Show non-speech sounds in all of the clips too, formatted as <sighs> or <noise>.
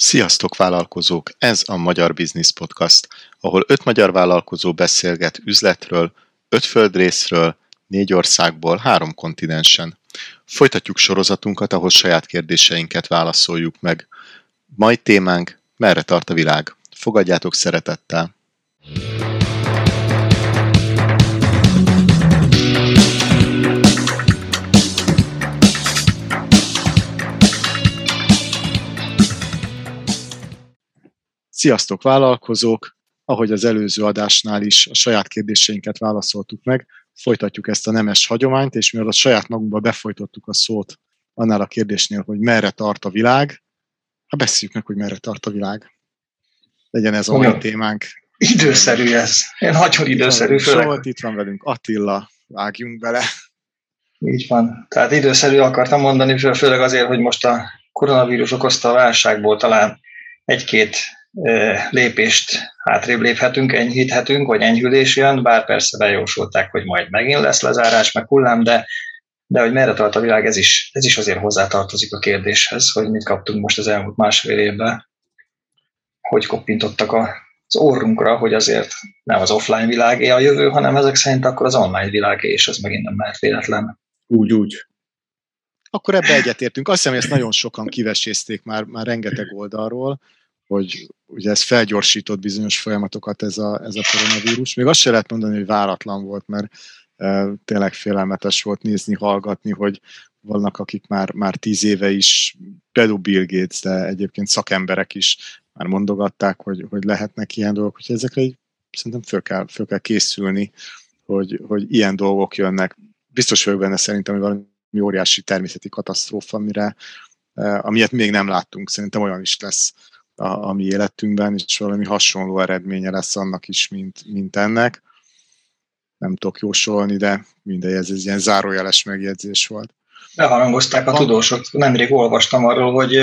Sziasztok vállalkozók! Ez a Magyar Business Podcast, ahol öt magyar vállalkozó beszélget üzletről, öt földrészről, négy országból, három kontinensen. Folytatjuk sorozatunkat, ahol saját kérdéseinket válaszoljuk meg. Mai témánk, merre tart a világ? Fogadjátok szeretettel! Sziasztok vállalkozók! Ahogy az előző adásnál is a saját kérdéseinket válaszoltuk meg, folytatjuk ezt a nemes hagyományt, és mivel a saját magunkba befolytottuk a szót annál a kérdésnél, hogy merre tart a világ, hát beszéljük meg, hogy merre tart a világ. Legyen ez a mai témánk. Időszerű ez. Én nagyon időszerű. Solt, itt van velünk Attila, vágjunk bele. Így van. Tehát időszerű akartam mondani, főleg azért, hogy most a koronavírus okozta a válságból talán egy-két lépést hátrébb léphetünk, enyhíthetünk, vagy enyhülés jön, bár persze bejósolták, hogy majd megint lesz lezárás, meg hullám, de, de hogy merre tart a világ, ez is, ez is azért hozzátartozik a kérdéshez, hogy mit kaptunk most az elmúlt másfél évben, hogy koppintottak az orrunkra, hogy azért nem az offline világé a jövő, hanem ezek szerint akkor az online világé, és az megint nem lehet véletlen. Úgy, úgy. Akkor ebbe egyetértünk. Azt hiszem, hogy ezt nagyon sokan kivesézték már, már rengeteg oldalról, hogy ugye ez felgyorsított bizonyos folyamatokat ez a, ez a koronavírus. Még azt se lehet mondani, hogy váratlan volt, mert e, tényleg félelmetes volt nézni, hallgatni, hogy vannak, akik már, már tíz éve is, például Bill Gates, de egyébként szakemberek is már mondogatták, hogy, hogy lehetnek ilyen dolgok, hogy ezekre így szerintem föl kell, föl kell készülni, hogy, hogy ilyen dolgok jönnek. Biztos vagyok benne szerintem, hogy valami óriási természeti katasztrófa, amire, amilyet még nem láttunk, szerintem olyan is lesz a, a mi életünkben, és valami hasonló eredménye lesz annak is, mint, mint ennek. Nem tudok jósolni, de mindegy, ez egy ilyen zárójeles megjegyzés volt. Beharangozták a tudósok. Nemrég olvastam arról, hogy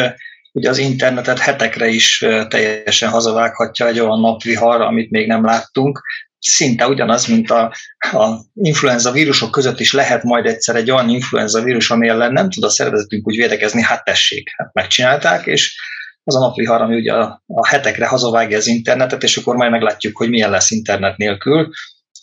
ugye az internetet hetekre is teljesen hazavághatja egy olyan napvihar, amit még nem láttunk. Szinte ugyanaz, mint a, a influenza vírusok között is lehet majd egyszer egy olyan influenza vírus, ami ellen nem tud a szervezetünk úgy védekezni, hát tessék, hát megcsinálták, és az a napvihar, ami ugye a, a hetekre hazavágja az internetet, és akkor majd meglátjuk, hogy milyen lesz internet nélkül.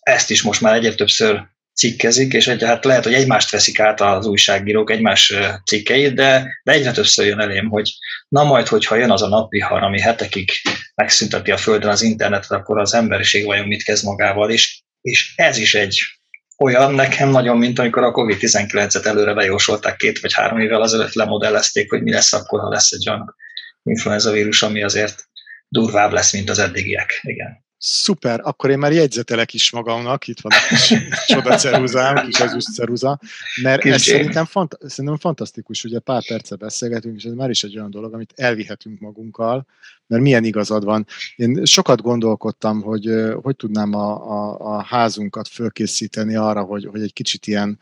Ezt is most már egyre többször cikkezik, és egy, hát lehet, hogy egymást veszik át az újságírók, egymás cikkeit, de, de egyre többször jön elém, hogy na majd, hogyha jön az a napvihar, ami hetekig megszünteti a Földön az internetet, akkor az emberiség vajon mit kezd magával, és, és ez is egy olyan nekem nagyon, mint amikor a COVID-19-et előre bejósolták két vagy három évvel azelőtt lemodellezték, hogy mi lesz akkor, ha lesz egy olyan influenza vírus, ami azért durvább lesz, mint az eddigiek. Igen. Szuper, akkor én már jegyzetelek is magamnak, itt van a kis <laughs> csoda ceruzám, kis ezüst ceruza, mert ez szerintem, fant- szerintem fantasztikus, ugye pár perce beszélgetünk, és ez már is egy olyan dolog, amit elvihetünk magunkkal, mert milyen igazad van. Én sokat gondolkodtam, hogy hogy tudnám a, a, a házunkat fölkészíteni arra, hogy, hogy egy kicsit ilyen,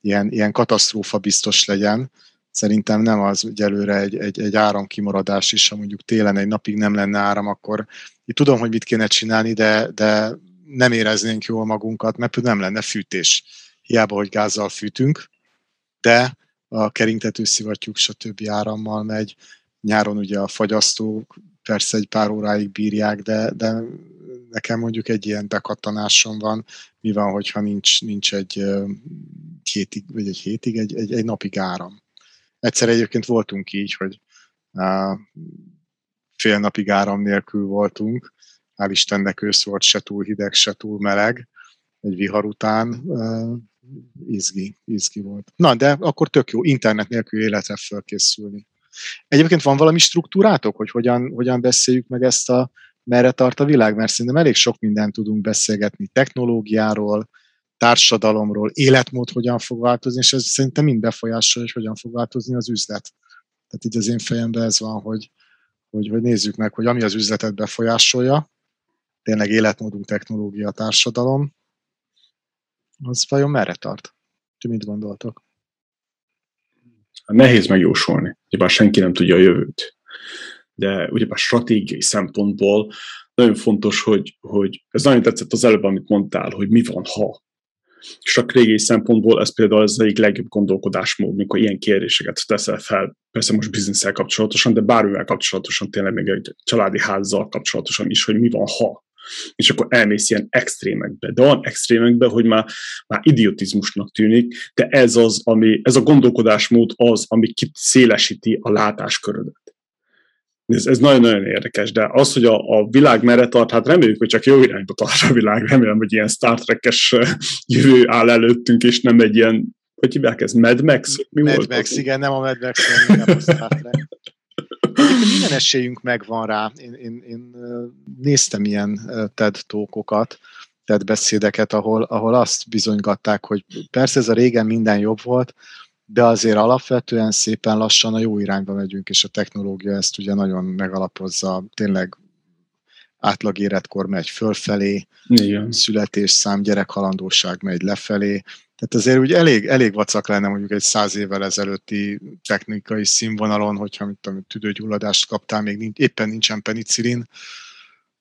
ilyen, ilyen katasztrófa biztos legyen, szerintem nem az egyelőre egy, egy, egy áramkimaradás is, ha mondjuk télen egy napig nem lenne áram, akkor itt tudom, hogy mit kéne csinálni, de, de nem éreznénk jól magunkat, mert nem lenne fűtés. Hiába, hogy gázzal fűtünk, de a keringtető szivattyúk, stb. árammal megy. Nyáron ugye a fagyasztók persze egy pár óráig bírják, de, de nekem mondjuk egy ilyen bekattanásom van, mi van, hogyha nincs, nincs egy hétig, vagy egy hétig, egy, egy, egy napig áram. Egyszer egyébként voltunk így, hogy uh, fél napig áram nélkül voltunk, hál' Istennek ősz volt, se túl hideg, se túl meleg, egy vihar után uh, izgi, izgi volt. Na, de akkor tök jó, internet nélkül életre fölkészülni. Egyébként van valami struktúrátok, hogy hogyan, hogyan beszéljük meg ezt a merre tart a világ, mert szerintem elég sok mindent tudunk beszélgetni technológiáról, társadalomról, életmód hogyan fog változni, és ez szerintem mind befolyásolja, hogy hogyan fog változni az üzlet. Tehát így az én fejemben ez van, hogy, hogy, hogy nézzük meg, hogy ami az üzletet befolyásolja, tényleg életmódunk, technológia, társadalom, az vajon merre tart? Ti mit gondoltok? Nehéz megjósolni, ugyebár senki nem tudja a jövőt. De ugyebár stratégiai szempontból nagyon fontos, hogy, hogy ez nagyon tetszett az előbb, amit mondtál, hogy mi van, ha stratégiai szempontból ez például az egyik legjobb gondolkodásmód, mikor ilyen kérdéseket teszel fel, persze most bizniszel kapcsolatosan, de bármivel kapcsolatosan, tényleg még egy családi házzal kapcsolatosan is, hogy mi van, ha. És akkor elmész ilyen extrémekbe. De olyan extrémekbe, hogy már, már idiotizmusnak tűnik, de ez az, ami, ez a gondolkodásmód az, ami szélesíti a látáskörödet. Ez, ez nagyon-nagyon érdekes, de az, hogy a, a világ merre tart, hát reméljük, hogy csak jó irányba tart a világ, remélem, hogy ilyen Star Trek-es jövő áll előttünk, és nem egy ilyen, hogy hívják ez, Mad Max? Mi Mad volt Max, az? igen, nem a Mad Max, hanem a Star Trek. minden esélyünk megvan rá. Én, én, én néztem ilyen TED tókokat, TED beszédeket, ahol, ahol azt bizonygatták, hogy persze ez a régen minden jobb volt, de azért alapvetően szépen lassan a jó irányba megyünk, és a technológia ezt ugye nagyon megalapozza, tényleg átlag életkor megy fölfelé, Igen. születésszám, gyerekhalandóság megy lefelé, tehát azért úgy elég, elég vacak lenne mondjuk egy száz évvel ezelőtti technikai színvonalon, hogyha mint tudom, tüdőgyulladást kaptál, még nincs, éppen nincsen penicillin,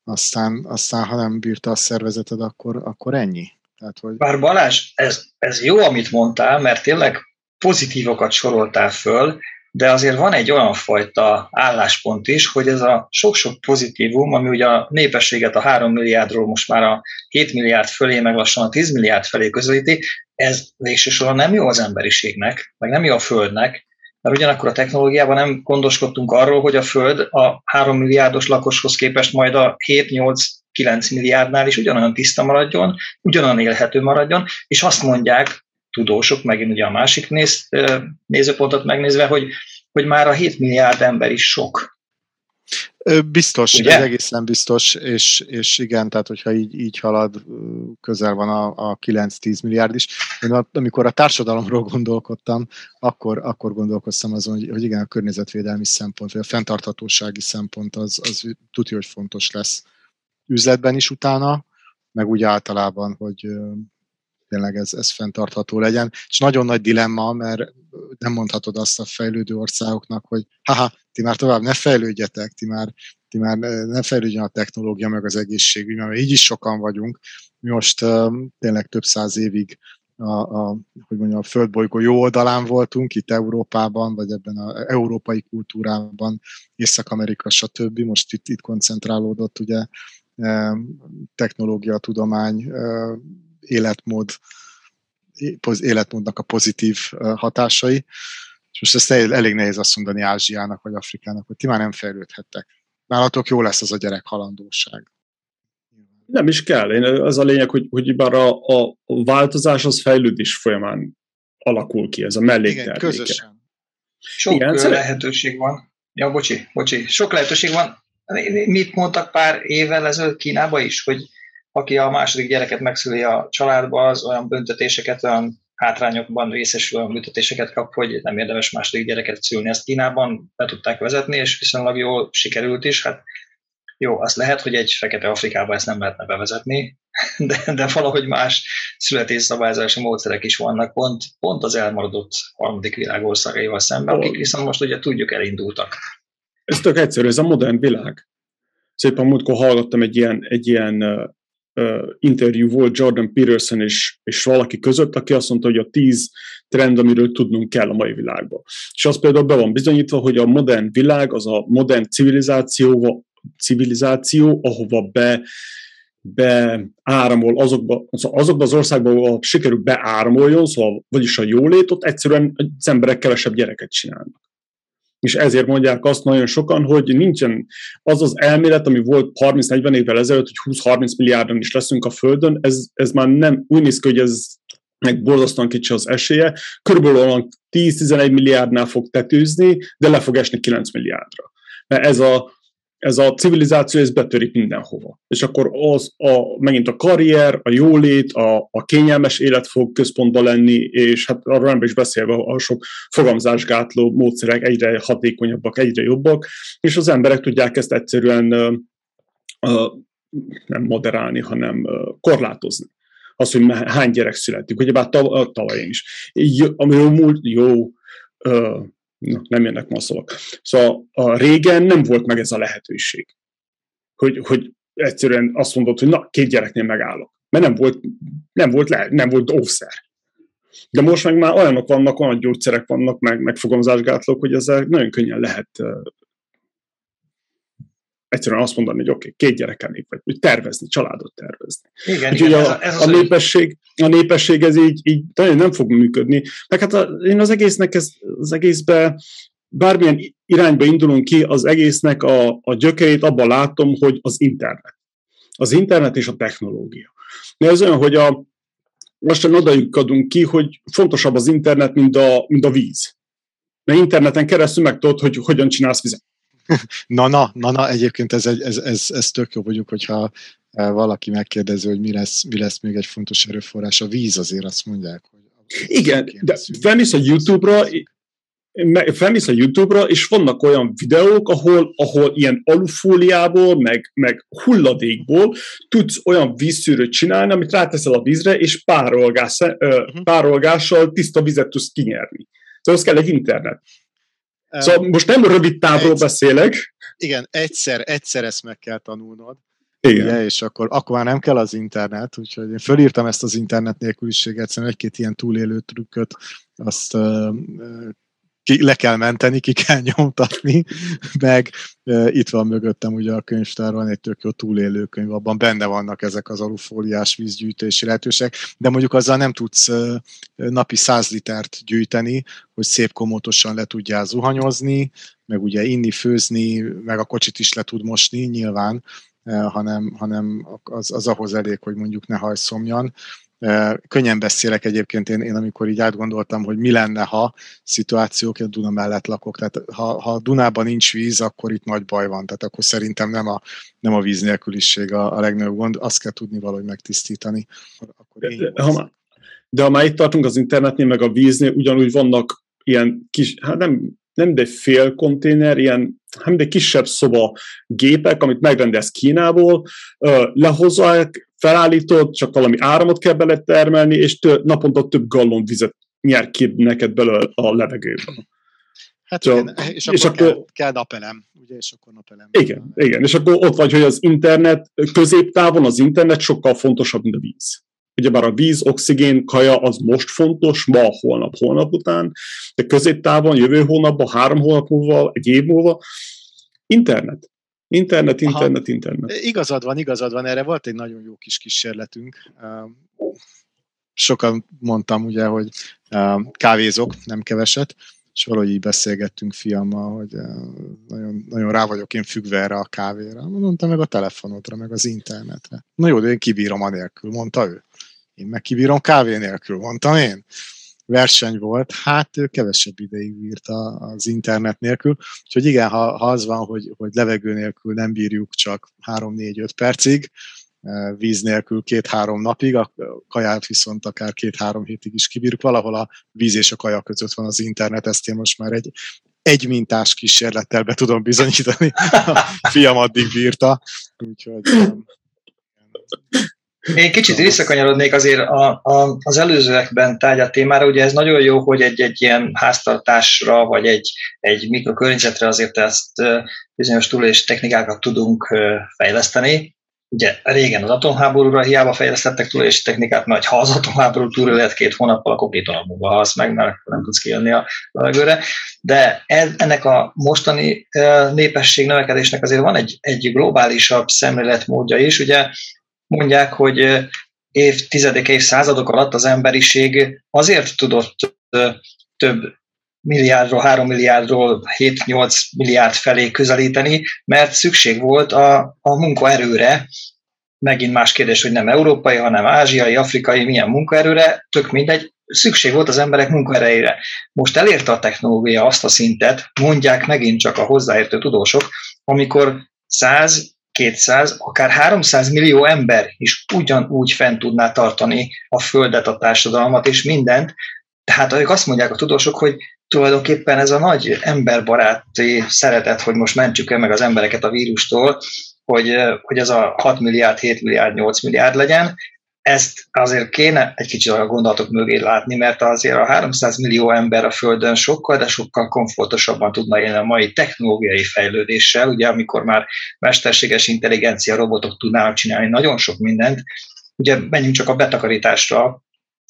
aztán, aztán ha nem bírta a szervezeted, akkor, akkor ennyi. Tehát, hogy... Bár Balázs, ez, ez jó, amit mondtál, mert tényleg pozitívokat soroltál föl, de azért van egy olyan fajta álláspont is, hogy ez a sok-sok pozitívum, ami ugye a népességet a 3 milliárdról most már a 7 milliárd fölé, meg lassan a 10 milliárd felé közelíti, ez végsősorban nem jó az emberiségnek, meg nem jó a Földnek, mert ugyanakkor a technológiában nem gondoskodtunk arról, hogy a Föld a 3 milliárdos lakoshoz képest majd a 7-8 9 milliárdnál is ugyanolyan tiszta maradjon, ugyanolyan élhető maradjon, és azt mondják tudósok, megint ugye a másik néz, nézőpontot megnézve, hogy, hogy már a 7 milliárd ember is sok. Biztos, Ugye? ez egészen biztos, és, és igen, tehát hogyha így, így halad, közel van a, a 9-10 milliárd is. Én amikor a társadalomról gondolkodtam, akkor, akkor gondolkoztam azon, hogy, hogy igen, a környezetvédelmi szempont, vagy a fenntarthatósági szempont az, az tudja, hogy fontos lesz üzletben is utána, meg úgy általában, hogy, tényleg ez, ez fenntartható legyen. És nagyon nagy dilemma, mert nem mondhatod azt a fejlődő országoknak, hogy haha, ti már tovább ne fejlődjetek, ti már, ti már ne fejlődjön a technológia, meg az egészségügy, mert így is sokan vagyunk. Mi most uh, tényleg több száz évig a, a, hogy mondjam, a földbolygó jó oldalán voltunk, itt Európában, vagy ebben az európai kultúrában, Észak-Amerika, stb. Most itt, itt koncentrálódott ugye technológia, tudomány, életmód, életmódnak a pozitív hatásai. És most ezt elég nehéz azt mondani Ázsiának vagy Afrikának, hogy ti már nem fejlődhettek. Nálatok jó lesz az a gyerek halandóság. Nem is kell. Én, az a lényeg, hogy, hogy bár a, a változás az fejlődés folyamán alakul ki, ez a mellékterméke. Igen, közösen. Sok Igen, lehetőség van. Ja, bocsi, bocsi. Sok lehetőség van. Mit mondtak pár évvel ezelőtt Kínába is, hogy aki a második gyereket megszüli a családba, az olyan büntetéseket, olyan hátrányokban részesül olyan büntetéseket kap, hogy nem érdemes második gyereket szülni. Ezt Kínában be tudták vezetni, és viszonylag jól sikerült is. Hát jó, azt lehet, hogy egy fekete Afrikában ezt nem lehetne bevezetni, <laughs> de, de valahogy más születésszabályzási módszerek is vannak, pont, pont az elmaradott harmadik világ országaival szemben, akik viszont most ugye tudjuk elindultak. Ez tök egyszerű, ez a modern világ. Szépen múltkor hallgattam egy ilyen, egy ilyen interjú volt Jordan Peterson és, és valaki között, aki azt mondta, hogy a tíz trend, amiről tudnunk kell a mai világban. És az például be van bizonyítva, hogy a modern világ, az a modern civilizáció, civilizáció ahova be beáramol azokba, azokba az országba, ahol sikerül beáramoljon, szóval vagyis a jólét, ott egyszerűen az emberek kevesebb gyereket csinálnak és ezért mondják azt nagyon sokan, hogy nincsen az az elmélet, ami volt 30-40 évvel ezelőtt, hogy 20-30 milliárdan is leszünk a Földön, ez, ez már nem úgy néz ki, hogy ez meg borzasztóan kicsi az esélye, körülbelül 10-11 milliárdnál fog tetőzni, de le fog esni 9 milliárdra. Mert ez a, ez a civilizáció, ez betörik mindenhova. És akkor az a, megint a karrier, a jólét, a, a kényelmes élet fog központban lenni, és hát arról nem is beszélve a sok fogamzásgátló módszerek egyre hatékonyabbak, egyre jobbak, és az emberek tudják ezt egyszerűen nem moderálni, hanem korlátozni. Az, hogy hány gyerek születik. Ugyebár tavaly is. Jó, jó jó na, nem jönnek ma a szavak. Szóval a régen nem volt meg ez a lehetőség, hogy, hogy egyszerűen azt mondod, hogy na, két gyereknél megállok. mert nem volt, nem volt, le, nem volt óvszer. De most meg már olyanok vannak, olyan gyógyszerek vannak, meg, meg fogamzásgátlók, hogy ezzel nagyon könnyen lehet egyszerűen azt mondani, hogy oké, okay, két gyerekenék, vagy, vagy tervezni, családot tervezni. Igen, igen ez a, ez a, a, népesség, a népesség ez így, így nagyon nem fog működni. Meg hát a, én az egésznek, ez, az egészbe bármilyen irányba indulunk ki, az egésznek a, a gyökerét abban látom, hogy az internet. Az internet és a technológia. De ez olyan, hogy a, lassan odajukkadunk ki, hogy fontosabb az internet, mint a, mint a víz. Mert interneten keresztül meg tudod, hogy hogyan csinálsz vizet. <laughs> na, na, na, na, egyébként ez, egy, ez, ez, ez tök jó vagyunk, hogyha eh, valaki megkérdezi, hogy mi lesz, mi lesz még egy fontos erőforrás. A víz azért azt mondják, hogy igen, de felmész a YouTube-ra, felmész a YouTube-ra, és vannak olyan videók, ahol, ahol ilyen alufóliából, meg, meg hulladékból tudsz olyan vízszűrőt csinálni, amit ráteszel a vízre, és párolgás, uh-huh. párolgással tiszta vizet tudsz kinyerni. Szóval az kell egy internet. Szóval most nem rövid távról egyszer, beszélek. Igen, egyszer, egyszer ezt meg kell tanulnod. Igen. Ugye, és akkor, akkor már nem kell az internet, úgyhogy én fölírtam ezt az internet nélküliséget, szerintem egy-két ilyen túlélő trükköt, azt uh, ki, le kell menteni, ki kell <laughs> nyomtatni, meg e, itt van mögöttem ugye a könyvtárban egy tök jó túlélő könyv, abban benne vannak ezek az alufóliás vízgyűjtési lehetőségek, de mondjuk azzal nem tudsz e, napi 100 litert gyűjteni, hogy szép komótosan le tudjál zuhanyozni, meg ugye inni, főzni, meg a kocsit is le tud mosni nyilván, e, hanem, hanem az, az ahhoz elég, hogy mondjuk ne hajszomjan. Könnyen beszélek egyébként én, én, amikor így átgondoltam, hogy mi lenne, ha szituációk, a Duna mellett lakok, tehát ha, ha Dunában nincs víz, akkor itt nagy baj van, tehát akkor szerintem nem a, nem a víz nélküliség a, a legnagyobb gond, azt kell tudni valahogy megtisztítani. Akkor én de, ha, de ha már itt tartunk az internetnél, meg a víznél, ugyanúgy vannak ilyen kis, hát nem, nem de fél konténer, ilyen hanem egy kisebb szoba gépek, amit megrendelsz Kínából, lehozzák, felállítod, csak valami áramot kell bele termelni, és tő, naponta több gallon vizet nyer ki neked belőle a levegőben. Hát Csak, igen, és, és akkor, kell, kell napelem, ugye, és akkor napelem. Igen, igen, és akkor ott vagy, hogy az internet, középtávon az internet sokkal fontosabb, mint a víz. Ugyebár a víz, oxigén, kaja az most fontos, ma, holnap, holnap után, de középtávon, jövő hónapban, három hónap múlva, egy év múlva, internet. Internet, internet, Aha. internet. Igazad van, igazad van, erre volt egy nagyon jó kis kísérletünk. Sokan mondtam ugye, hogy kávézok, nem keveset, és valahogy így beszélgettünk fiammal, hogy nagyon, nagyon rá vagyok én függve erre a kávéra. Mondta meg a telefonodra, meg az internetre. Na jó, de én kibírom anélkül, mondta ő. Én meg kibírom kávé nélkül, mondtam én verseny volt, hát ő kevesebb ideig bírta az internet nélkül. Úgyhogy igen, ha, ha az van, hogy, hogy levegő nélkül nem bírjuk csak 3-4-5 percig, eh, víz nélkül két-három napig, a kaját viszont akár két-három hétig is kibírjuk. Valahol a víz és a kaja között van az internet, ezt én most már egy, egy mintás kísérlettel be tudom bizonyítani. <laughs> A fiam addig bírta, úgyhogy én kicsit visszakanyarodnék azért a, a, az előzőekben tárgyat témára, ugye ez nagyon jó, hogy egy-egy ilyen háztartásra, vagy egy, egy mikrokörnyezetre azért ezt bizonyos túlélés technikákat tudunk fejleszteni. Ugye régen az atomháborúra hiába fejlesztettek túlélési technikát, mert ha az atomháború túl lehet két hónappal, akkor két hónapban halsz meg, mert nem tudsz kijönni a levegőre. De ennek a mostani népesség növekedésnek azért van egy, egy globálisabb szemléletmódja is. Ugye mondják, hogy évtizedek, évszázadok alatt az emberiség azért tudott több milliárdról, 3 milliárdról 7-8 milliárd felé közelíteni, mert szükség volt a, a munkaerőre, megint más kérdés, hogy nem európai, hanem ázsiai, afrikai, milyen munkaerőre, tök mindegy, szükség volt az emberek munkaerejére. Most elérte a technológia azt a szintet, mondják megint csak a hozzáértő tudósok, amikor 100 200, akár 300 millió ember is ugyanúgy fent tudná tartani a földet, a társadalmat és mindent. Tehát ők azt mondják a tudósok, hogy tulajdonképpen ez a nagy emberbaráti szeretet, hogy most mentsük el meg az embereket a vírustól, hogy, hogy ez a 6 milliárd, 7 milliárd, 8 milliárd legyen, ezt azért kéne egy kicsit a gondolatok mögé látni, mert azért a 300 millió ember a Földön sokkal, de sokkal komfortosabban tudna élni a mai technológiai fejlődéssel, ugye amikor már mesterséges intelligencia robotok tudnának csinálni nagyon sok mindent, ugye menjünk csak a betakarításra,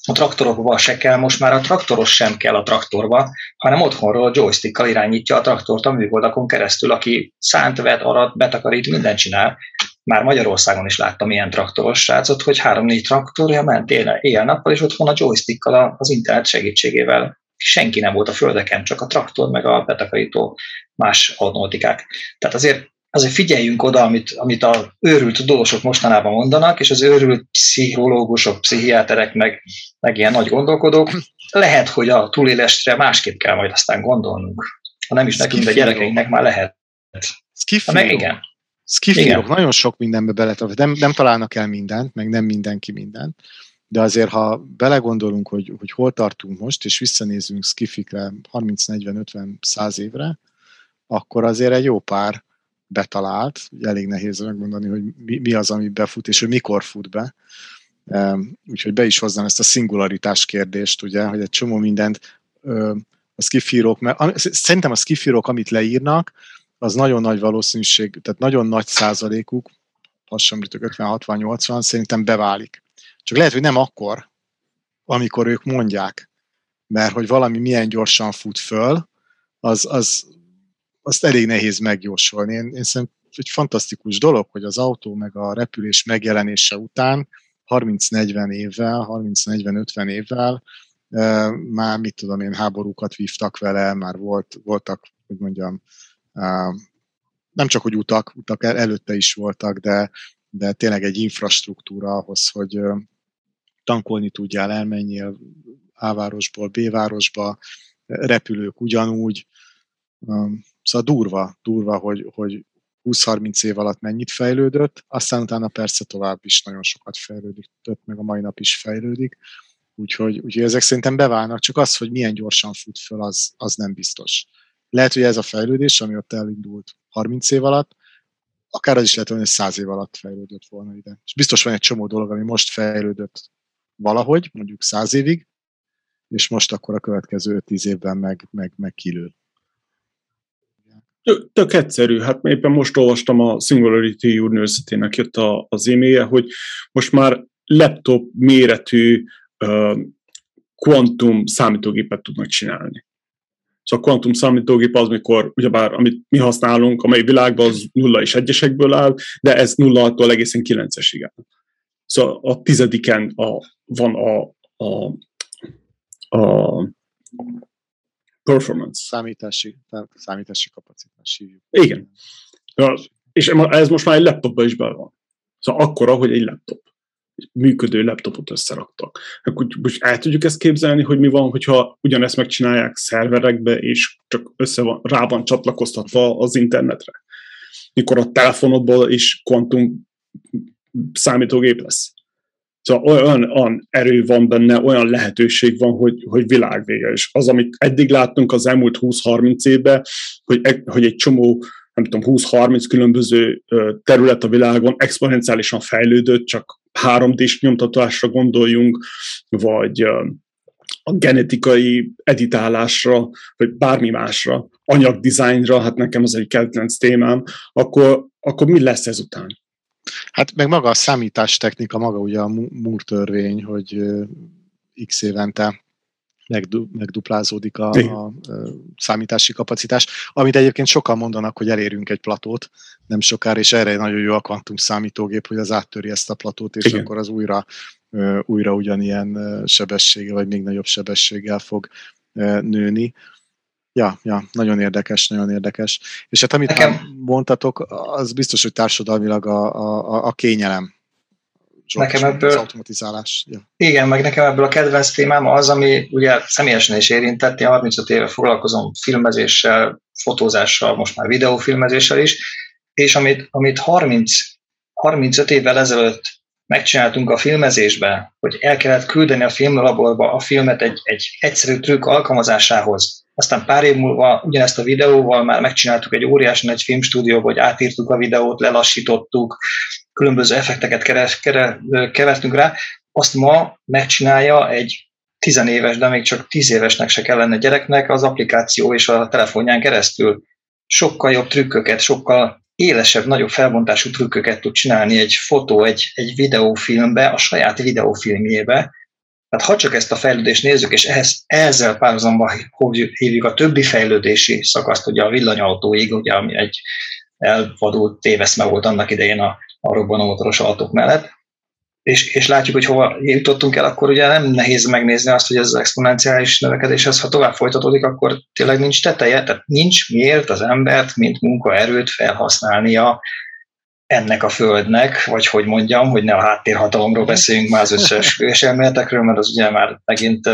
a traktorokba se kell, most már a traktoros sem kell a traktorba, hanem otthonról joystickkal irányítja a traktort a műholdakon keresztül, aki szánt, vet, arat, betakarít, mindent csinál. Már Magyarországon is láttam ilyen traktoros srácot, hogy három-négy traktorja ment éjjel-nappal, és otthon a joystickkal az internet segítségével senki nem volt a földeken, csak a traktor, meg a betakarító más automatikák. Tehát azért azért figyeljünk oda, amit, amit a őrült tudósok mostanában mondanak, és az őrült pszichológusok, pszichiáterek, meg, meg ilyen nagy gondolkodók, lehet, hogy a túlélésre másképp kell majd aztán gondolnunk. Ha nem is nekünk, de gyerekeinknek már lehet. Meg igen. Skifírok nagyon sok mindenbe bele, nem, nem találnak el mindent, meg nem mindenki mindent, de azért, ha belegondolunk, hogy, hogy hol tartunk most, és visszanézünk skifikre 30, 40, 50, 100 évre, akkor azért egy jó pár betalált, elég nehéz megmondani, hogy mi, mi az, ami befut, és hogy mikor fut be. Úgyhogy be is hoznám ezt a szingularitás kérdést, ugye, hogy egy csomó mindent a skifírók, mert szerintem a skifírók, amit leírnak, az nagyon nagy valószínűség, tehát nagyon nagy százalékuk, hasonlítok 50-60-80, szerintem beválik. Csak lehet, hogy nem akkor, amikor ők mondják, mert hogy valami milyen gyorsan fut föl, az, az azt elég nehéz megjósolni. Én, én szerintem egy fantasztikus dolog, hogy az autó meg a repülés megjelenése után 30-40 évvel, 30-40-50 évvel már mit tudom én, háborúkat vívtak vele, már volt, voltak, hogy mondjam, nem csak, hogy utak, utak előtte is voltak, de, de tényleg egy infrastruktúra ahhoz, hogy tankolni tudjál, elmenjél A városból B városba, repülők ugyanúgy, Szóval durva, durva, hogy, hogy 20-30 év alatt mennyit fejlődött, aztán utána persze tovább is nagyon sokat fejlődik, meg a mai nap is fejlődik, úgyhogy, úgyhogy ezek szerintem beválnak, csak az, hogy milyen gyorsan fut föl, az, az nem biztos. Lehet, hogy ez a fejlődés, ami ott elindult 30 év alatt, akár az is lehet, hogy 100 év alatt fejlődött volna ide. És biztos van egy csomó dolog, ami most fejlődött valahogy, mondjuk 100 évig, és most akkor a következő 10 évben meg, meg, meg kilő. Tök, tök egyszerű, hát éppen most olvastam a Singularity University-nek jött a, az e-mailje, hogy most már laptop méretű uh, quantum számítógépet tudnak csinálni. Szóval a quantum számítógép az, mikor, ugyebár, amit mi használunk, amely világban az nulla és egyesekből áll, de ez nulla egészen kilencesig áll. Szóval a tizediken a, van a, a, a performance. Számítási, számítási kapacitás hívjuk. Igen. Ja, és ez most már egy laptopban is be van. Szóval akkora, hogy egy laptop. Egy működő laptopot összeraktak. Akkor most el tudjuk ezt képzelni, hogy mi van, hogyha ugyanezt megcsinálják szerverekbe, és csak össze van, rá van csatlakoztatva az internetre. Mikor a telefonodból is kvantum számítógép lesz. Szóval olyan, olyan erő van benne, olyan lehetőség van, hogy, hogy világvége. És az, amit eddig láttunk az elmúlt 20-30 évben, hogy, hogy egy csomó nem tudom, 20-30 különböző terület a világon exponenciálisan fejlődött, csak 3D-s nyomtatásra gondoljunk, vagy a genetikai editálásra, vagy bármi másra, anyagdizájnra, hát nekem az egy kedvenc témám, akkor, akkor mi lesz ezután? Hát meg maga a számítástechnika, maga ugye a Moore törvény, hogy x évente megduplázódik a, a, számítási kapacitás, amit egyébként sokan mondanak, hogy elérünk egy platót nem sokára, és erre nagyon jó a kvantum számítógép, hogy az áttöri ezt a platót, és Igen. akkor az újra, újra ugyanilyen sebessége, vagy még nagyobb sebességgel fog nőni. Ja, ja, nagyon érdekes, nagyon érdekes. És hát amit Nekem... mondtatok, az biztos, hogy társadalmilag a, a, a kényelem. Zsolt, nekem ebből, az automatizálás. Ja. Igen, meg nekem ebből a kedvenc témám az, ami ugye személyesen is érintett, én 35 éve foglalkozom filmezéssel, fotózással, most már videófilmezéssel is, és amit, amit 30, 35 évvel ezelőtt megcsináltunk a filmezésbe, hogy el kellett küldeni a filmlaborba a filmet egy, egy egyszerű trükk alkalmazásához, aztán pár év múlva ugyanezt a videóval már megcsináltuk egy óriási nagy filmstúdióba, hogy átírtuk a videót, lelassítottuk, különböző effekteket keres, kere, kevertünk rá. Azt ma megcsinálja egy tizenéves, de még csak tíz évesnek se kellene gyereknek az applikáció és a telefonján keresztül. Sokkal jobb trükköket, sokkal élesebb, nagyobb felbontású trükköket tud csinálni egy fotó, egy, egy videófilmbe, a saját videófilmjébe. Tehát ha csak ezt a fejlődést nézzük, és ehhez, ezzel párhuzamban hívjuk a többi fejlődési szakaszt, ugye a villanyautóig, ugye, ami egy elvadult téveszme volt annak idején a, a robbanómotoros autók mellett, és, és látjuk, hogy hova jutottunk el, akkor ugye nem nehéz megnézni azt, hogy ez az exponenciális növekedés, ez, ha tovább folytatódik, akkor tényleg nincs teteje, tehát nincs miért az embert, mint munkaerőt felhasználnia ennek a földnek, vagy hogy mondjam, hogy ne a háttérhatalomról beszéljünk már az összes <laughs> elméletekről, mert az ugye már megint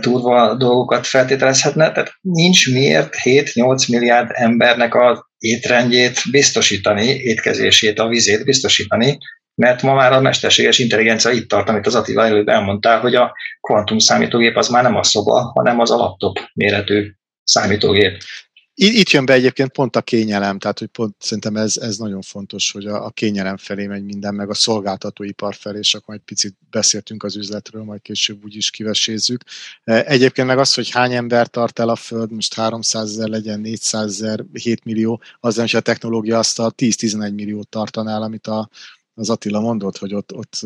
durva dolgokat feltételezhetne, tehát nincs miért 7-8 milliárd embernek a étrendjét biztosítani, étkezését, a vizét biztosítani, mert ma már a mesterséges intelligencia itt tart, amit az Attila előbb elmondtál, hogy a kvantum számítógép az már nem a szoba, hanem az a laptop méretű számítógép. Itt jön be egyébként pont a kényelem, tehát hogy pont szerintem ez, ez nagyon fontos, hogy a, a kényelem felé megy minden, meg a szolgáltatóipar felé, és akkor egy picit beszéltünk az üzletről, majd később úgy is kivesézzük. Egyébként meg az, hogy hány ember tart el a Föld, most 300 ezer legyen, 400 ezer, 7 millió, az nem, hogy a technológia azt a 10-11 milliót tartaná el, amit a, az Attila mondott, hogy ott, ott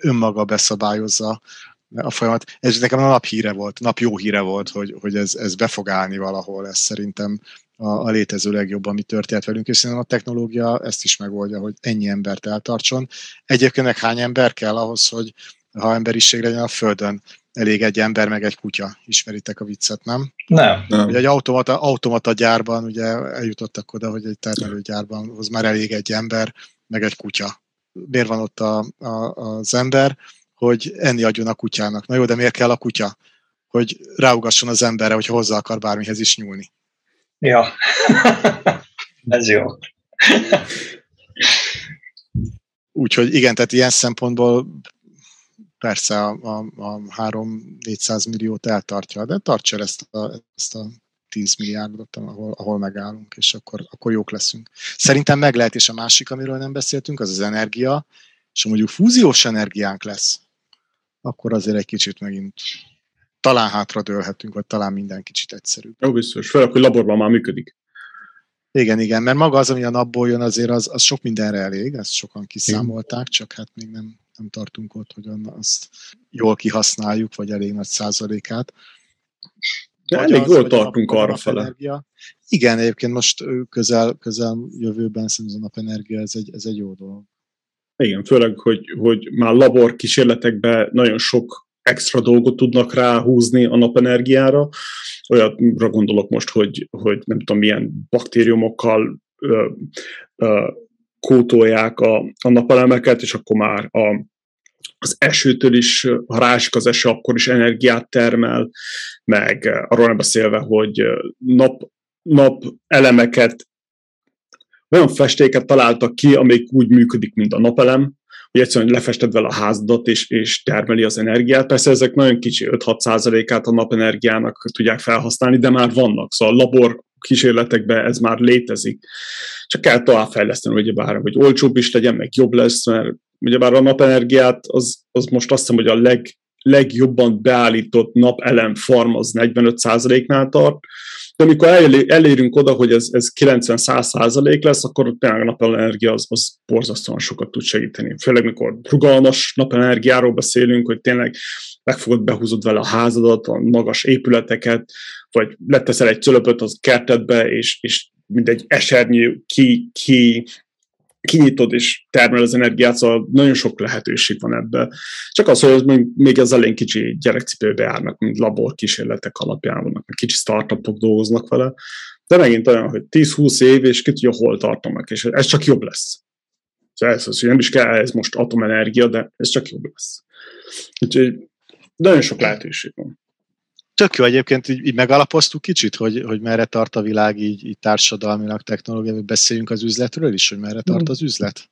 önmaga beszabályozza a folyamat. Ez nekem a nap híre volt, nap jó híre volt, hogy, hogy ez, ez be fog állni valahol, ez szerintem a, a létező legjobb, ami történt velünk, és szerintem a technológia ezt is megoldja, hogy ennyi embert eltartson. Egyébként meg hány ember kell ahhoz, hogy ha emberiség legyen a Földön, elég egy ember, meg egy kutya. Ismeritek a viccet, nem? Nem. nem. Ugye egy automata, automata gyárban, ugye eljutottak oda, hogy egy termelőgyárban az már elég egy ember, meg egy kutya miért van ott a, a, az ember, hogy enni adjon a kutyának. Na jó, de miért kell a kutya? Hogy ráugasson az emberre, hogy hozzá akar bármihez is nyúlni. Ja, <laughs> ez jó. Úgyhogy igen, tehát ilyen szempontból persze a, a, a 3-400 milliót eltartja, de tartsa ezt a, ezt a 10 milliárdot, ahol, ahol megállunk, és akkor, akkor jók leszünk. Szerintem meg lehet, és a másik, amiről nem beszéltünk, az az energia, és mondjuk fúziós energiánk lesz, akkor azért egy kicsit megint talán hátra dőlhetünk, vagy talán minden kicsit egyszerűbb. Jó, biztos. Főleg, hogy laborban már működik. Igen, igen, mert maga az, ami a napból jön, azért az, az sok mindenre elég, ezt sokan kiszámolták, csak hát még nem, nem tartunk ott, hogy azt jól kihasználjuk, vagy elég nagy százalékát. De elég jól tartunk arra fele. Igen, egyébként most közel, közel jövőben szerintem a napenergia ez egy, ez egy jó dolog. Igen, főleg, hogy, hogy már labor kísérletekben nagyon sok extra dolgot tudnak ráhúzni a napenergiára. Olyanra gondolok most, hogy, hogy nem tudom, milyen baktériumokkal ö, ö, kótolják a, a napelemeket, és akkor már a, az esőtől is, ha rásik az eső, akkor is energiát termel, meg arról nem beszélve, hogy nap, nap elemeket, olyan festéket találtak ki, amik úgy működik, mint a napelem, hogy egyszerűen lefested vele a házadat, és, és termeli az energiát. Persze ezek nagyon kicsi, 5-6 százalékát a napenergiának tudják felhasználni, de már vannak. Szóval a labor kísérletekben ez már létezik. Csak kell továbbfejleszteni, hogy bár, hogy olcsóbb is legyen, meg jobb lesz, mert ugyebár a napenergiát, az, az most azt hiszem, hogy a leg, legjobban beállított napelem farm az 45%-nál tart, de amikor elérünk oda, hogy ez, ez 90-100% lesz, akkor tényleg a napelenergia az, az borzasztóan sokat tud segíteni. Főleg, mikor rugalmas napenergiáról beszélünk, hogy tényleg megfogod, behúzod vele a házadat, a magas épületeket, vagy leteszel egy cölöpöt az kertedbe, és, és mindegy esernyő ki, ki kinyitod és termel az energiát, szóval nagyon sok lehetőség van ebben. Csak az, hogy még az elén kicsi gyerekcipőbe járnak, mint labor kísérletek alapján vannak, kicsi startupok dolgoznak vele, de megint olyan, hogy 10-20 év, és ki tudja, hol tartanak, és ez csak jobb lesz. Szóval ez az, hogy nem is kell ez most atomenergia, de ez csak jobb lesz. Úgyhogy nagyon sok lehetőség van tök jó egyébként, így, így megalapoztuk kicsit, hogy, hogy merre tart a világ így, így társadalmilag, technológiai, beszéljünk az üzletről is, hogy merre tart az üzlet.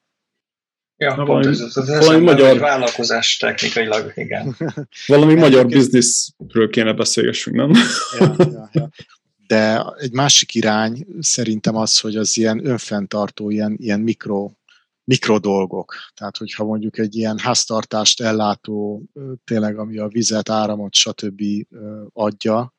Ja, Na, valami, ez, ez, valami magyar vállalkozás technikailag, igen. <laughs> valami ja, magyar bizniszről kéne beszélgessünk, nem? ja, ja, ja. De egy másik irány szerintem az, hogy az ilyen önfenntartó, ilyen, ilyen mikro mikrodolgok. Tehát, hogyha mondjuk egy ilyen háztartást ellátó, tényleg ami a vizet, áramot, stb. adja,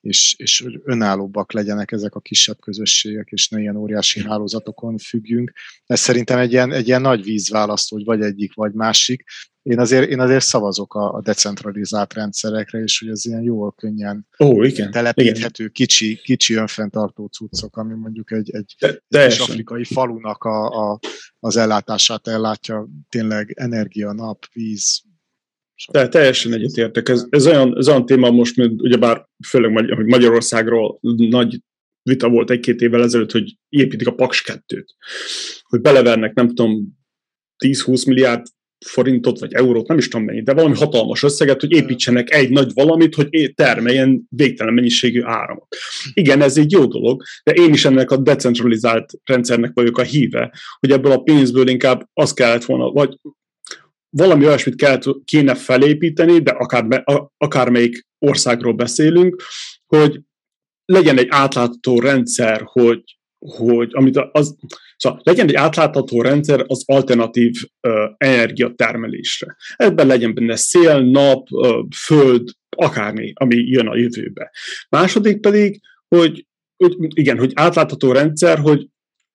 és, és önállóbbak legyenek ezek a kisebb közösségek, és ne ilyen óriási hálózatokon függjünk. Ez szerintem egy ilyen, egy ilyen nagy vízválasztó, hogy vagy egyik, vagy másik. Én azért, én azért szavazok a, a decentralizált rendszerekre, és hogy ez ilyen jól, könnyen Ó, igen, telepíthető, igen. kicsi, kicsi önfenntartó cuccok, ami mondjuk egy, egy, de, egy afrikai falunak a, a, az ellátását ellátja, tényleg energia, nap, víz, te, teljesen egyetértek. Ez, ez, olyan, ez olyan téma most, mint ugyebár főleg Magy- Magyarországról nagy vita volt egy-két évvel ezelőtt, hogy építik a Paks 2-t. Hogy belevernek, nem tudom, 10-20 milliárd forintot, vagy eurót, nem is tudom mennyi, de valami hatalmas összeget, hogy építsenek egy nagy valamit, hogy termeljen végtelen mennyiségű áramot. Igen, ez egy jó dolog, de én is ennek a decentralizált rendszernek vagyok a híve, hogy ebből a pénzből inkább az kellett volna, vagy valami olyasmit kell, kéne felépíteni, de akár, akármelyik országról beszélünk, hogy legyen egy átlátható rendszer, hogy, hogy amit az, szóval legyen egy átlátható rendszer az alternatív uh, energiatermelésre. Ebben legyen benne szél, nap, uh, föld, akármi, ami jön a jövőbe. Második pedig, hogy, hogy igen, hogy átlátható rendszer, hogy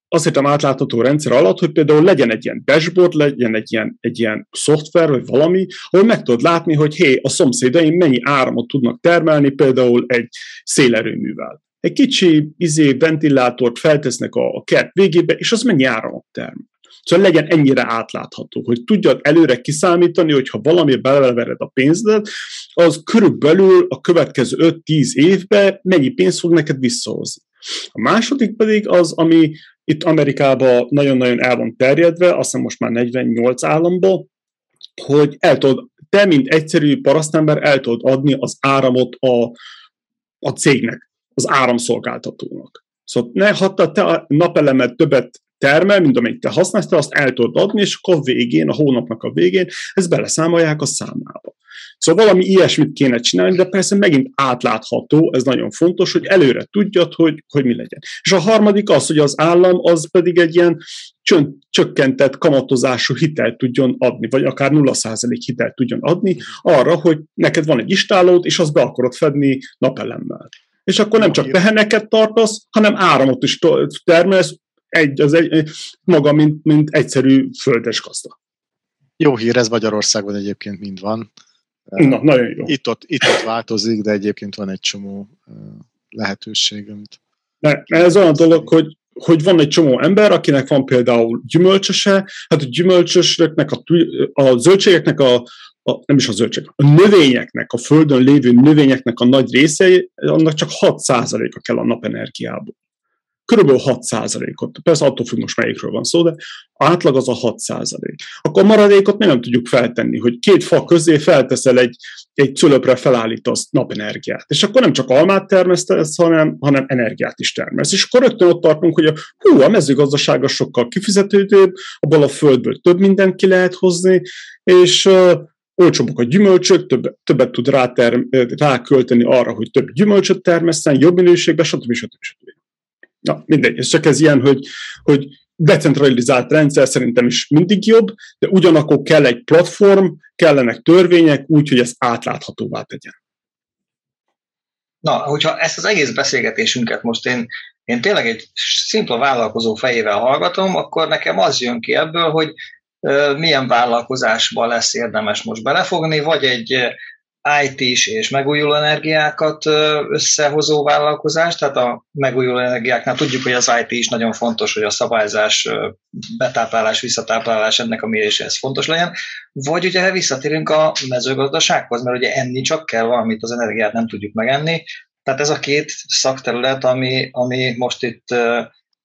azt hittem átlátható rendszer alatt, hogy például legyen egy ilyen dashboard, legyen egy ilyen, egy ilyen szoftver, vagy valami, ahol meg tudod látni, hogy hé, a szomszédaim mennyi áramot tudnak termelni például egy szélerőművel. Egy kicsi izé, ventilátort feltesznek a, a kert végébe, és az mennyi áramot termel. Szóval legyen ennyire átlátható, hogy tudjad előre kiszámítani, hogy ha valami belevered a pénzed, az körülbelül a következő 5-10 évben mennyi pénzt fog neked visszahozni. A második pedig az, ami itt Amerikában nagyon-nagyon el van terjedve, azt hiszem most már 48 államban, hogy el tudod, te, mint egyszerű parasztember el tudod adni az áramot a, a cégnek, az áramszolgáltatónak. Szóval ne, ha te a napelemet többet termel, mint amit te használsz, te azt el tudod adni, és akkor a végén, a hónapnak a végén ezt beleszámolják a számába. Szóval valami ilyesmit kéne csinálni, de persze megint átlátható, ez nagyon fontos, hogy előre tudjad, hogy, hogy mi legyen. És a harmadik az, hogy az állam az pedig egy ilyen csönt, csökkentett kamatozású hitelt tudjon adni, vagy akár 0% hitelt tudjon adni arra, hogy neked van egy istálód, és azt be akarod fedni napelemmel. És akkor nem csak teheneket tartasz, hanem áramot is termelsz, egy, az egy, maga, mint, mint egyszerű földes gazda. Jó hír, ez Magyarországon egyébként mind van. Na, nagyon jó. Itt-ott, itt-ott változik, de egyébként van egy csomó lehetőség, amit... Ne, ez olyan dolog, hogy, hogy van egy csomó ember, akinek van például gyümölcsöse, hát a gyümölcsösöknek, a, a zöldségeknek a, a, nem is a zöldség, a növényeknek, a földön lévő növényeknek a nagy része, annak csak 6%-a kell a napenergiából körülbelül 6%-ot. Persze attól függ most melyikről van szó, de átlag az a 6%. Akkor a maradékot mi nem tudjuk feltenni, hogy két fa közé felteszel egy, egy cölöpre felállítasz napenergiát. És akkor nem csak almát termesztesz, hanem, hanem energiát is termesz. És akkor rögtön ott tartunk, hogy a, hú, a mezőgazdaság sokkal kifizetődőbb, abból a földből több mindent ki lehet hozni, és olcsóbbak a gyümölcsök, többet, többet tud ráterm, rákölteni arra, hogy több gyümölcsöt termeszten, jobb minőségben, stb. stb. stb. Na, mindegy, ez csak ez ilyen, hogy, hogy decentralizált rendszer szerintem is mindig jobb, de ugyanakkor kell egy platform, kellenek törvények, úgy, hogy ez átláthatóvá tegyen. Na, hogyha ezt az egész beszélgetésünket most én, én tényleg egy szimpla vállalkozó fejével hallgatom, akkor nekem az jön ki ebből, hogy milyen vállalkozásba lesz érdemes most belefogni, vagy egy IT-s és megújuló energiákat összehozó vállalkozás, tehát a megújuló energiáknál tudjuk, hogy az IT is nagyon fontos, hogy a szabályzás, betáplálás, visszatáplálás ennek a méréséhez fontos legyen, vagy ugye visszatérünk a mezőgazdasághoz, mert ugye enni csak kell valamit, az energiát nem tudjuk megenni, tehát ez a két szakterület, ami, ami most itt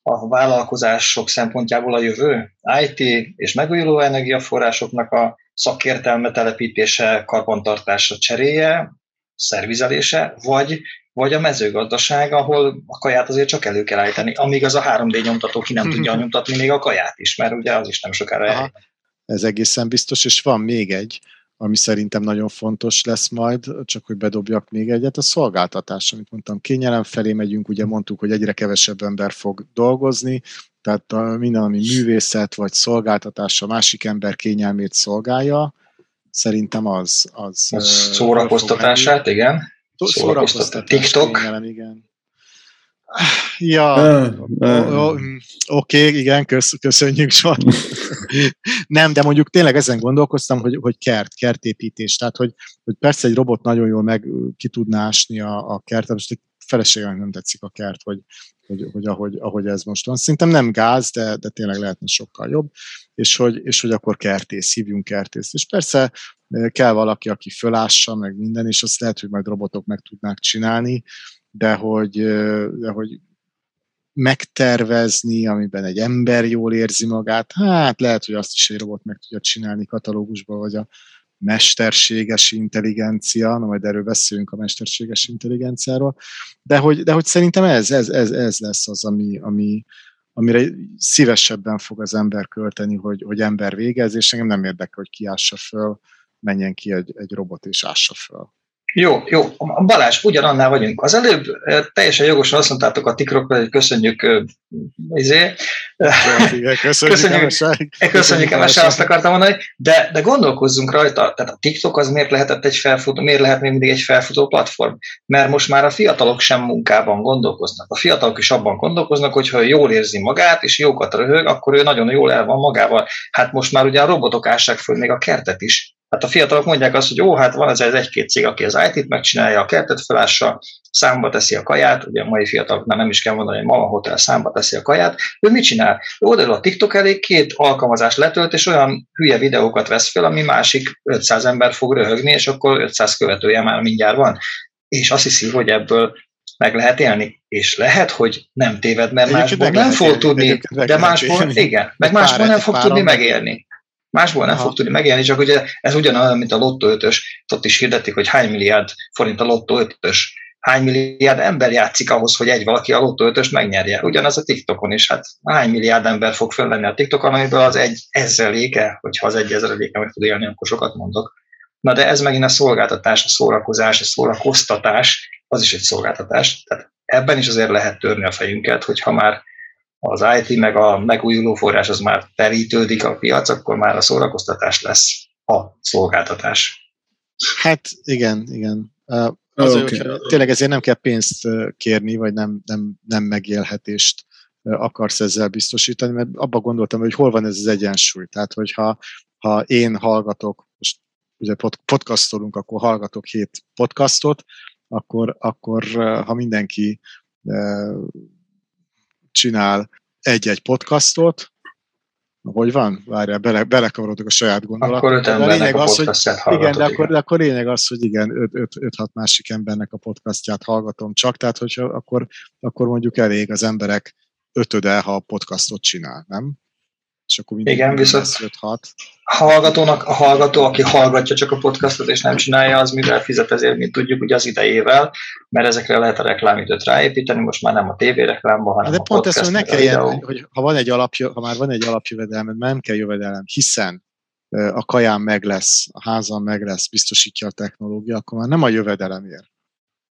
a vállalkozások szempontjából a jövő, IT és megújuló energiaforrásoknak a szakértelme telepítése, karbantartása cseréje, szervizelése, vagy, vagy a mezőgazdaság, ahol a kaját azért csak elő kell állítani, amíg az a 3D nyomtató ki nem <laughs> tudja nyomtatni még a kaját is, mert ugye az is nem sokára Aha, Ez egészen biztos, és van még egy, ami szerintem nagyon fontos lesz majd, csak hogy bedobjak még egyet, a szolgáltatás, amit mondtam, kényelem felé megyünk, ugye mondtuk, hogy egyre kevesebb ember fog dolgozni, tehát a, minden, ami művészet vagy szolgáltatás a másik ember kényelmét szolgálja, szerintem az... az szórakoztatását, igen. szórakoztató. TikTok. Kényelem, igen. <sighs> Ja, oké, okay, igen, kösz, köszönjük, Zsolt. <laughs> Nem, de mondjuk tényleg ezen gondolkoztam, hogy, hogy kert, kertépítés. Tehát, hogy, hogy persze egy robot nagyon jól meg ki tudná ásni a, a kertet, most egy feleségem nem tetszik a kert, hogy, hogy, hogy ahogy, ahogy ez most van. Szerintem nem gáz, de, de tényleg lehetne sokkal jobb, és hogy, és hogy akkor kertész, hívjunk kertészt. És persze kell valaki, aki fölássa, meg minden, és azt lehet, hogy majd robotok meg tudnák csinálni, de hogy, de hogy megtervezni, amiben egy ember jól érzi magát, hát lehet, hogy azt is egy robot meg tudja csinálni katalógusba, vagy a mesterséges intelligencia, na majd erről beszélünk a mesterséges intelligenciáról, de hogy, de hogy szerintem ez, ez, ez, ez lesz az, ami, ami, amire szívesebben fog az ember költeni, hogy, hogy ember végez, és engem nem érdekel, hogy kiássa föl, menjen ki egy, egy robot és ássa föl. Jó, jó. Balázs, ugyanannál vagyunk. Az előbb teljesen jogosan azt mondtátok a tikrokra, hogy köszönjük izé. köszönjük, köszönjük, köszönjük MSA, azt akartam mondani, de, de gondolkozzunk rajta. Tehát a TikTok az miért lehetett egy felfutó, miért lehet még mindig egy felfutó platform? Mert most már a fiatalok sem munkában gondolkoznak. A fiatalok is abban gondolkoznak, hogy ha jól érzi magát, és jókat röhög, akkor ő nagyon jól el van magával. Hát most már ugye a robotok ássák föl még a kertet is Hát a fiatalok mondják azt, hogy ó, hát van ez egy-két cég, aki az IT-t megcsinálja, a kertet felássa, számba teszi a kaját, ugye a mai fiataloknál nem is kell mondani, hogy Mama Hotel számba teszi a kaját, ő mit csinál? Ő odaül a TikTok elé, két alkalmazás letölt, és olyan hülye videókat vesz fel, ami másik 500 ember fog röhögni, és akkor 500 követője már mindjárt van. És azt hiszi, hogy ebből meg lehet élni, és lehet, hogy nem téved, mert másból nem fog tudni, de másból, igen, meg másból nem fog tudni megélni. Másból nem Aha. fog tudni megélni, csak ugye ez ugyanolyan, mint a Lotto 5-ös, ott is hirdetik, hogy hány milliárd forint a Lotto 5-ös, hány milliárd ember játszik ahhoz, hogy egy valaki a Lotto 5 megnyerje. Ugyanaz a TikTokon is, hát hány milliárd ember fog fölvenni a TikTokon, amiből az egy ezreléke, hogyha az egy ezreléke meg tud élni, akkor sokat mondok. Na de ez megint a szolgáltatás, a szórakozás, a szórakoztatás, az is egy szolgáltatás. Tehát ebben is azért lehet törni a fejünket, hogyha már az IT meg a megújuló forrás az már terítődik a piac, akkor már a szórakoztatás lesz a szolgáltatás. Hát igen, igen. Az, okay. hogy tényleg ezért nem kell pénzt kérni, vagy nem, nem, nem megélhetést akarsz ezzel biztosítani, mert abba gondoltam, hogy hol van ez az egyensúly. Tehát, hogyha ha én hallgatok, most ugye podcastolunk, akkor hallgatok hét podcastot, akkor, akkor ha mindenki csinál egy-egy podcastot, hogy van? Várjál, bele, belekavarodok a saját gondolatba. Akkor öt embernek a, az, hogy, Igen, de akkor, de akkor lényeg az, hogy igen, 5-6 másik embernek a podcastját hallgatom csak, tehát hogyha akkor, akkor mondjuk elég az emberek ötöde, ha a podcastot csinál, nem? És akkor Igen, viszont 5-6. A hallgatónak, a hallgató, aki hallgatja csak a podcastot és nem csinálja, az mivel fizet ezért, mint tudjuk, ugye az idejével, mert ezekre lehet a reklámidőt ráépíteni, most már nem a reklámba, hanem De a pont ezt, hogy ne kelljen, hogy ha, van egy alapjö, ha már van egy alapjövedelmed, már nem kell jövedelem, hiszen a kaján meg lesz, a házan meg lesz, biztosítja a technológia, akkor már nem a jövedelemért